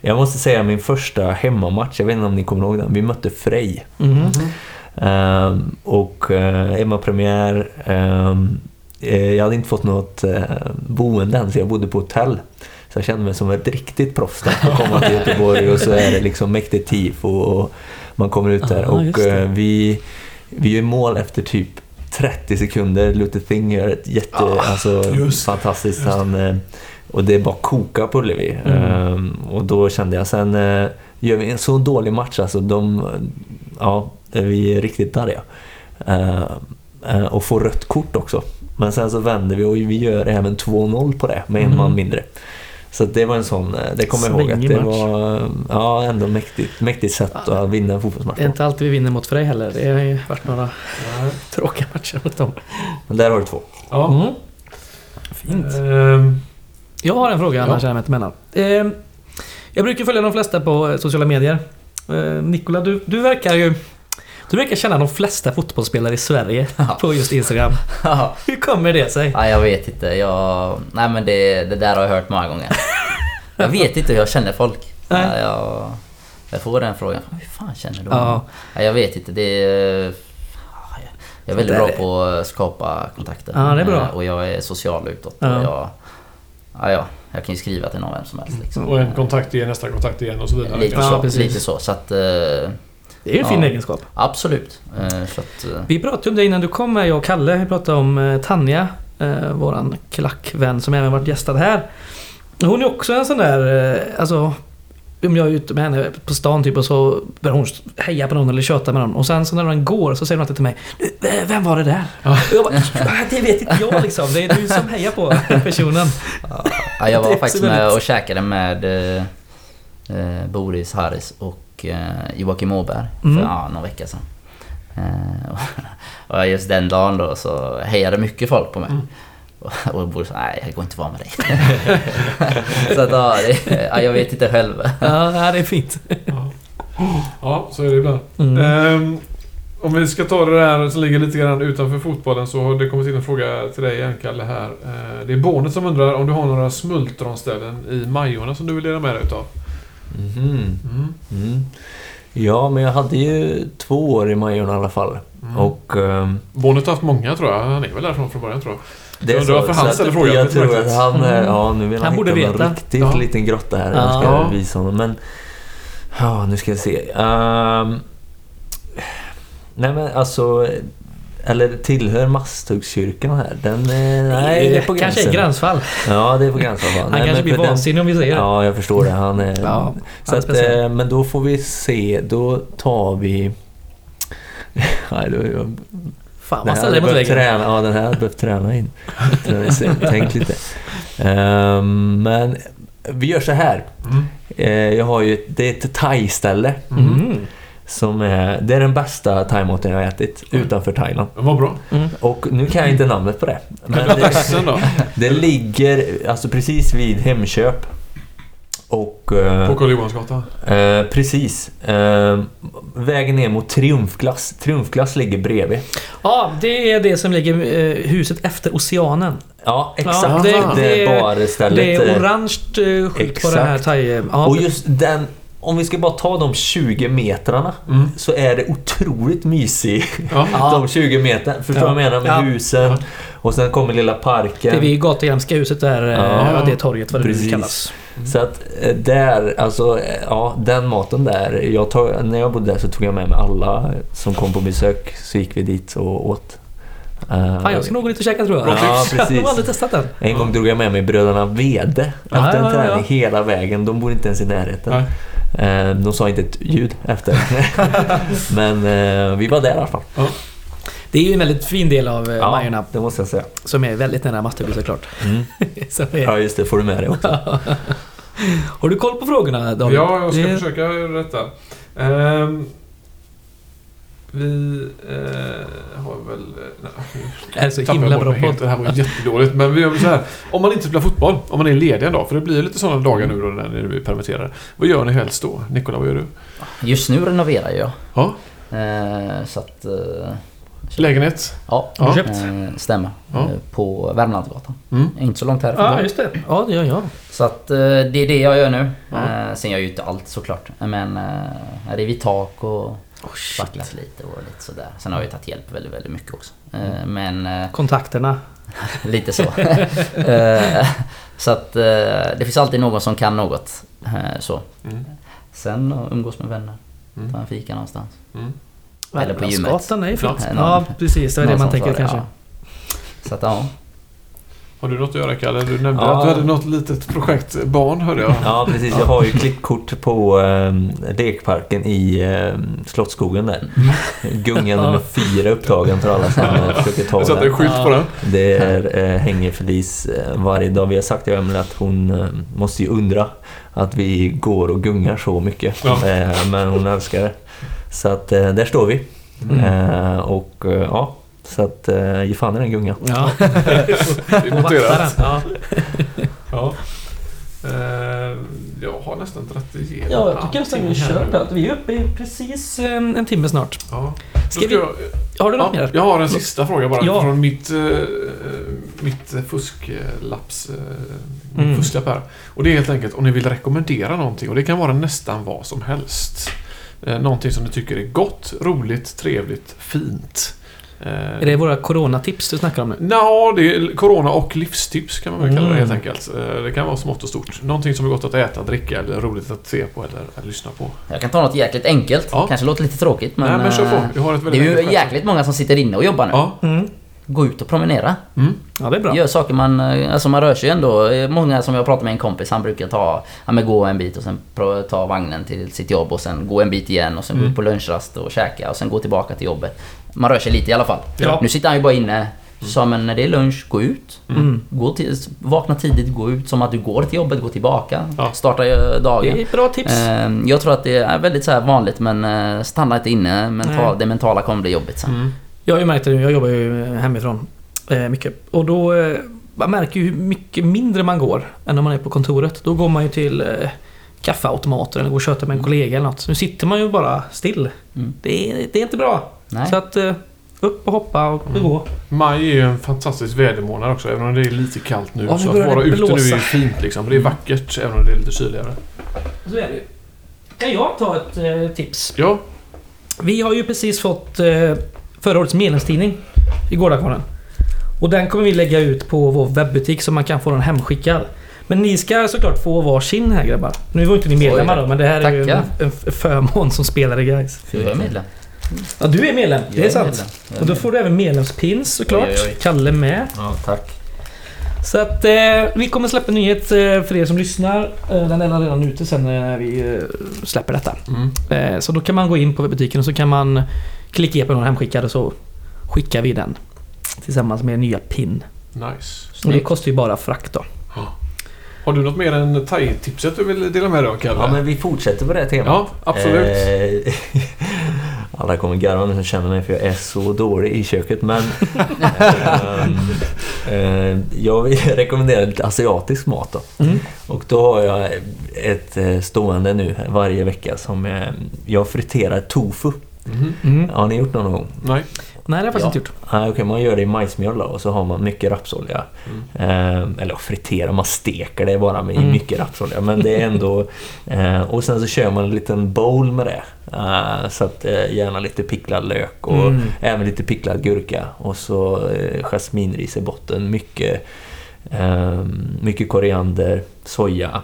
jag måste säga min första hemmamatch, jag vet inte om ni kommer ihåg den, vi mötte Frej. Mhm. Ehm, och uh, hemmapremiär. ehm, eh, jag hade inte fått något uh, boende än, så jag bodde på hotell. Så jag kände mig som ett riktigt proffs där. Att komma till Göteborg och så är det liksom mäktigt tifo och man kommer ut där. Ah, och eh, vi, vi gör mål efter typ 30 sekunder. Luther Thing gör ett jätte... Ah, alltså, just fantastiskt. just. Han, eh, och det bara kokar på Ullevi. Mm. Ehm, och då kände jag sen... eh, gör vi en så dålig match alltså. De, ja, vi är riktigt arga. Eh, eh, och får rött kort också. Men sen så vänder vi och vi gör även 2-0 på det med en Mm. man mindre. Så det var en sån, eh, det kommer jag ihåg att det match. var ja, ändå mäktigt, mäktigt sätt att vinna en fotbollsmatch Det är inte alltid vi vinner mot Frej heller. Det har ju varit några Nej. tråkiga matcher mot dem. Men där har du två. Ja. Mm. Fint. Ehm, Jag har en fråga Ja. annars här med emellan. Eh, jag brukar följa de flesta på eh, sociala medier. Eh, Nikola, du, du verkar ju... Du verkar känna de flesta fotbollsspelare i Sverige Ja. på just Instagram. Ja, Hur kommer det sig? jag vet inte. Jag... Nej men det, det där har jag hört många gånger. Jag [LAUGHS] vet inte hur jag känner folk. Nej. Ja, Jag, jag får den frågan. Hur fan känner du? Ja. Ja, jag vet inte. Det är... Jag är väldigt bra på att skapa kontakter. Ja, det är bra. Eh, Och jag är social utåt. Ja. Och jag, ja, ja, jag kan ju skriva till någon vem som helst. Liksom. och en kontakt ger nästa kontakt igen och så vidare. Lite, Ja, så, precis. lite så. Så att... Det är en fin Ja. egenskap. Absolut. Eh, Så att... eh, Vi pratade om det innan du kom med, jag och Kalle. Vi pratade om eh, Tanja, våran klackvän som även varit gästad här. Hon är också en sån där, alltså om jag är ute med henne på stan typ och så börjar hon heja på någon eller köta med någon. Och sen så när den går så säger hon alltid till mig "Du, eh, Vem var det där? Ja. Och jag bara, "Ah, det vet inte jag liksom. Det är du som hejar på personen. Ja, jag [LAUGHS] var faktiskt med och käkade med eh, Boris Harris och eh, Joakim Åberg för Mm. ja, någon vecka sedan. Eh, och- [LAUGHS] och just den dagen då så hejade mycket folk på mig. Mm. Och, och Boris sa, nej jag går inte vara med dig. [LAUGHS] så att ja, det, ja, jag vet inte själv. Ja, det är fint. Ja. ja, så är det ibland. Mm. Ehm, om vi ska ta det där som ligger lite grann utanför fotbollen så har det kommit in en fråga till dig igen Kalle här. Eh, det är Bornet som undrar om du har några smultronställen i Majorna som du vill dela med dig utav? Mhm. Mm. Mm. Ja, men jag hade ju två år i Majorna i alla fall. Mm. Och... ehm, Bornet har haft många tror jag. Han är väl därifrån från början tror jag. Det Jag undrar varför han så ställer frågan. Jag är tror att han... eh, Mm. Ja, nu vill han, Han hitta veta. någon riktigt Ja. liten grotta här. Ja. Jag ska Ja. visa honom. Men... Ja, nu ska jag se. Ehm, nej men alltså... Eller tillhör Masthuggskyrkan här? Den... eh, Nej, det är på Kanske är gränsen. gränsfall. Ja, det är på gränsen. va? Han Nej, kanske blir vansinnig om vi säger det. Ja, jag förstår det. Han är... Ja, så han är att, eh, men då får vi se. Då tar vi... [LAUGHS] Nej, då, jag, Fan, den man här ställer mot väggen. träna, ja, den här hade behövt träna in. Tänk lite. Ehm, men vi gör så här. Mm. Eh, jag har ju, det är ett thai-ställe. Mm. Som är, det är den bästa thaimaten jag har ätit utanför Thailand. Vad bra. Mm. Och nu kan jag inte namnet på det. [LAUGHS] Men det, det ligger alltså precis vid Hemköp. Och... eh, På Karl Johansgatan? Eh, precis. Eh, vägen ner mot Triumfglass. Triumfglass ligger bredvid. Ja, det är det som ligger eh, huset efter Oceanen. Ja, Ja, exakt. det- det, det- är barstället. Det är eh, orange skylt på det här thai... Ja, Och just den... Om vi ska bara ta de 20 metrarna Mm. så är det otroligt mysigt. Ja. [LAUGHS] De 20 metrarna. Förstår du Ja. vad jag menar? Med Ja. husen. Och sen kommer lilla parken. det är vid Gatuhemska huset där, eh, Ja. det torget vad det nu Precis. kallas. Så att eh, där, alltså eh, ja, den maten där. Jag tog, när jag bodde där så tog jag med mig alla som kom på besök. Så gick vi dit och åt. Eh, Fan, jag ska nog gå dit och käka tror jag. Ja, tips. Jag har precis. aldrig testat den. En gång drog jag med mig bröderna Wede efter en träning hela vägen. De bor inte ens i närheten. Nej. Eh, de sa inte ett ljud efter. [LAUGHS] Men eh, vi var där i alla fall. Det är ju en väldigt fin del av ja, Majorna det måste jag säga. som är väldigt nära Masterby såklart. Mm. [LAUGHS] Så är- Ja, just det. Får du med dig också. [LAUGHS] Har du koll på frågorna David? Ja, jag ska Det- försöka rätta. Ehm, vi eh, har väl... Nej, Det är så himla bra podd. Det här var jättedåligt. Men vi gör väl så här. Om man inte spelar fotboll, om man är ledig en dag, för det blir lite sådana dagar nu då när ni blir permitterade. Vad gör ni helst då? Nikola, vad gör du? Just nu renoverar jag. Ja, Eh, så att... Eh, lägenhet? ja, Har du Ja. köpt? eh, stämmer. Ja. Eh, på Värmlandsgatan. Mm. Inte så långt härifrån. Ja, just det. Ja, det gör jag. Så att eh, det är det jag gör nu. Ja. Eh, sen gör jag ju inte allt såklart. Men eh, jag river tak och Oh, shit. spacklat lite och lite sådär. Sen har jag ju tagit hjälp väldigt, väldigt mycket också. Eh, Mm. men eh, Kontakterna. [LAUGHS] lite så. [LAUGHS] Eh, så att det finns alltid någon som kan något. Så. Mm. Sen umgås med vänner. Mm. Ta en fika någonstans. Mm. Eller på gymmet. Värmlandsgatan är ju fint. Ja, precis. Det är det man tänker kanske. ja. Så att ja. Har du något att göra Kalle? Du nämnde Ja. att du hade något litet projekt, barn hörde jag. Ja, precis. Jag har ju klippkort på eh, lekparken i eh, Slottsskogen där. [LAUGHS] Gunga nummer fyra upptagen för alla som eh, försöker ta satte en den. skylt på den. Det är eh, hänger Felice eh, varje dag. Vi har sagt till Emelie att hon eh, måste ju undra att vi går och gungar så mycket. Ja. Eh, men hon älskar det. Så att där står vi. Mm. Och ja, så att eh, ge fan i den gungan. Ja. Det är Vakta noterat. den. Ja. [LAUGHS] Ja. Eh, jag har nästan dragit igenom ja, jag tycker nästan vi allting här kör nu. på allt. Vi är uppe i precis eh, en timme snart. Ja. Ska vi- jag, Har du något ja, mer? jag har en sista fråga bara Ja. från mitt, eh, mitt fusklapps... Eh, Mm. fusklapp här. Och det är helt enkelt om ni vill rekommendera någonting och det kan vara nästan vad som helst. Någonting som ni tycker är gott, roligt, trevligt, fint. Eh, Är det våra coronatips du snackar om nu? Nå, det är corona och livstips kan man väl kalla det Mm. helt enkelt. Eh, Det kan vara smått och stort. Någonting som är gott att äta, dricka eller roligt att se på eller att lyssna på. Jag kan ta något jäkligt enkelt. Ja. Kanske låter lite tråkigt men... Nej men kör eh, på. Vi har ett Det är ju jäkligt många som sitter inne och jobbar nu. Ja. Mm. Gå ut och promenera. Mm. Ja, det är bra. Gör saker man... eh, Alltså man rör sig ändå. Eh, Många som jag pratar med en kompis, han brukar ta... Ja men gå en bit och sen ta vagnen till sitt jobb och sen gå en bit igen och sen gå Mm. ut på lunchrast och käka och sen gå tillbaka till jobbet. Man rör sig lite i alla fall. Ja. Nu sitter han ju bara inne. Så men när det är lunch, gå ut. Mm. Gå till, vakna tidigt, gå ut som att du går till jobbet, gå tillbaka. Ja. Starta eh, dagen. Det är bra tips. Eh, Jag tror att det är väldigt så vanligt men eh, stanna inte inne. Mental, det mentala kommer bli jobbigt sen. Mm. Jag har ju märkt det nu, jag jobbar ju hemifrån eh, mycket. Och då, man märker ju hur mycket mindre man går än när man är på kontoret. Då går man ju till kaffeautomater eller går och tjötar med en kollega eller något. Nu sitter man ju bara still. Mm. Det, är, det är inte bra. Nej. Så att eh, upp och hoppa och Mm. gå. Maj är ju en fantastisk vädermånad också, även om det är lite kallt nu. Ja, så att vara det ute nu är fint liksom. Det är vackert, även om det är lite kyligare. Så är det ju. Kan jag ta ett eh, tips? Ja, Vi har ju precis fått eh, förra årets medlemstidning i Gårdakvarnen. Och den kommer vi lägga ut på vår webbutik så man kan få den hemskickad. Men ni ska såklart få varsin här grabbar. Nu var inte ni medlemmar då, men det här är ju en, en förmån som spelare guys. Du är medlem. Ja, du är medlem. Det Jag är sant. Jag är Och då får du även medlemspins såklart. Oj, oj, oj. Kalle med. Ja, tack. Så att eh, vi kommer släppa nyhet eh, för er som lyssnar. Eh, den är redan ute sen när vi eh, släpper detta. mm. Eh, Så då kan man gå in på webbutiken och så kan man klicka på någon hemskickad och så skickar vi den. Tillsammans med nya pin. nice. Och det kostar ju bara frakt då. Har du något mer än thai-tipset du vill dela med dig av Kalle? Ja, men vi fortsätter på det temat. Ja, absolut. [LAUGHS] Alla kommer garva nu som känner mig för jag är så dålig i köket. Men [LAUGHS] eh, jag vill [LAUGHS] rekommendera lite asiatisk mat då. Mm. Och då har jag ett eh, stående nu varje vecka som jag friterar tofu. Mhm. Mm. Har ni gjort någon gång? Nej. Nej, det har jag faktiskt Ja. inte gjort. Ah, Okej, man gör det i majsmjöl då och så har man mycket rapsolja. Eh, eller fritera, man steker det bara med Mm. mycket rapsolja. Men det är ändå... [LAUGHS] Eh, och sen så kör man en liten bowl med det. Eh, så att eh, gärna lite picklad lök och Mm. även lite picklad gurka. Och så eh, jasminris i botten. Mycket, eh, mycket koriander, soja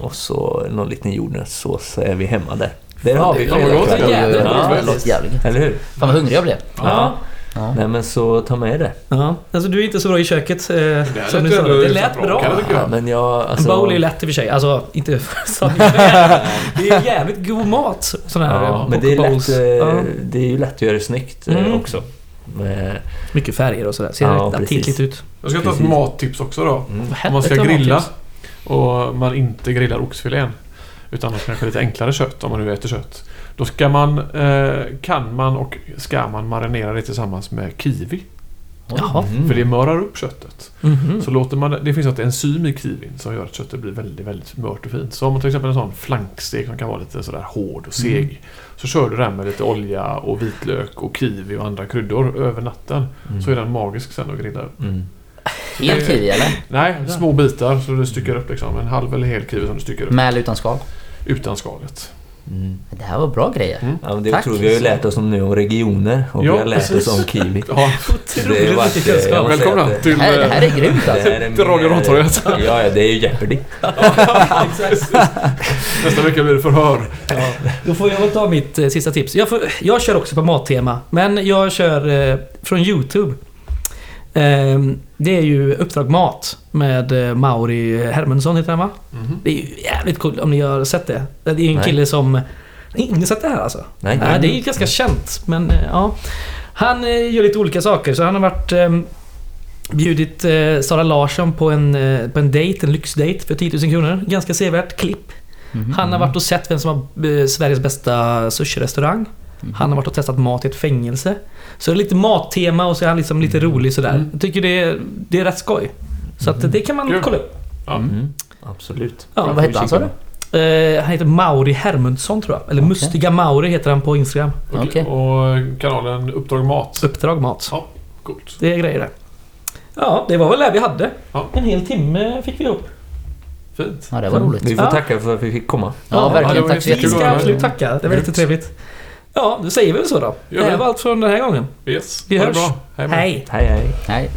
och så någon liten jordnötssås så är vi hemma där. Där har vi det låter fredagskvällen. jävligt Ja, gott. det låter jävligt gött. Eller hur? Fan vad hungrig jag blev. Ja. Ja. Nej men så ta med det. Ja. Alltså du är inte så bra i köket. Eh, Det som du sa. Det lät bra, bra. Ja, men jag... En Alltså, bowl är ju lätt i och för sig. Alltså inte [LAUGHS] så [LAUGHS] det är jävligt god mat. Sån här Ja, men det är, lätt, eh, Ja. det är ju lätt att göra det snyggt eh, Mm. också. Med, Mycket färger och sådär. Ser Ja, aptitligt ut. Jag ska ta ett Precis. mattips också då. mm. Om man ska grilla och man inte grillar oxfilén utan något kanske lite enklare kött om man nu äter kött. Då ska man, eh, kan man och ska man marinera det tillsammans med kiwi. Jaha. Mm. För det mörar upp köttet. Mhm. Så låter man, det finns ett enzym i kiwin som gör att köttet blir väldigt, väldigt mört och fint. Så om man till exempel en sån flankstek som kan vara lite sådär hård och seg. Mm. Så kör du den med lite olja och vitlök och kiwi och andra kryddor över natten. Mm. Så är den magisk sen att grilla upp. Mm. Hel kiwi eller? Nej, små bitar så du styckar upp liksom. En halv eller hel kiwi som du styckar upp. Med eller utan skal? Utan skalet. Mm. Det här var bra grejer. Mm. Ja, det är Tack. Vi har ju lärt oss om nu om regioner och Ja, vi har lärt precis. oss om kiwi. Ja, [LAUGHS] Otroligt har varit, mycket eh, kunskap. välkomna till... Det här, det här är grymt Det alltså. här är Till Radio mer- Rantorget. Ja, ja, det är ju Jeopardy. [LAUGHS] Nästa vecka blir det förhör. Ja, då får jag väl ta mitt eh, sista tips. Jag, får, jag kör också på mattema, men jag kör eh, från YouTube. Ehm, det är ju Uppdrag Mat med eh, Mauri Hermundsson heter han va? Mhm. Det är ju jävligt coolt om ni har sett det. Det är ju en Nej. kille som... Ingen sett det här alltså? Nej. Nej, det är ju ganska känt, men eh, ja. Han eh, gör lite olika saker, så han har varit... Eh, bjudit eh, Sara Larsson på en, eh, på en date, en lyxdate för 10 000 kronor. Ganska sevärt klipp. Mhm. Han har varit och sett vem som har eh, Sveriges bästa sushi-restaurang. Mhm. Han har varit och testat mat i ett fängelse. Så det är lite mattema och så är han liksom lite rolig sådär. Mm. Jag tycker det är, det är rätt skoj. Så att det kan man Kul. kolla upp. Ja. Mm. Absolut. Ja, vad heter han sa du? Eh, han heter Mauri Hermundsson tror jag. Eller Okej. Mustiga Mauri heter han på Instagram. Och, Okej. och kanalen Uppdrag Mat. Uppdrag mat. Ja, coolt. Det är grejer det. Ja, det var väl det vi hade. Ja. En hel timme fick vi upp. Fint. Ja, det var roligt. Vi får tacka för att vi fick komma. Ja, Ja, det verkligen. var Tack så Vi jättekul ska absolut tacka. Det var Grymt. jättetrevligt. Ja, då säger vi väl så då. Gör Det här var allt från den här gången. Yes. Vi Ha det bra. Hej! Hej hej. Hej.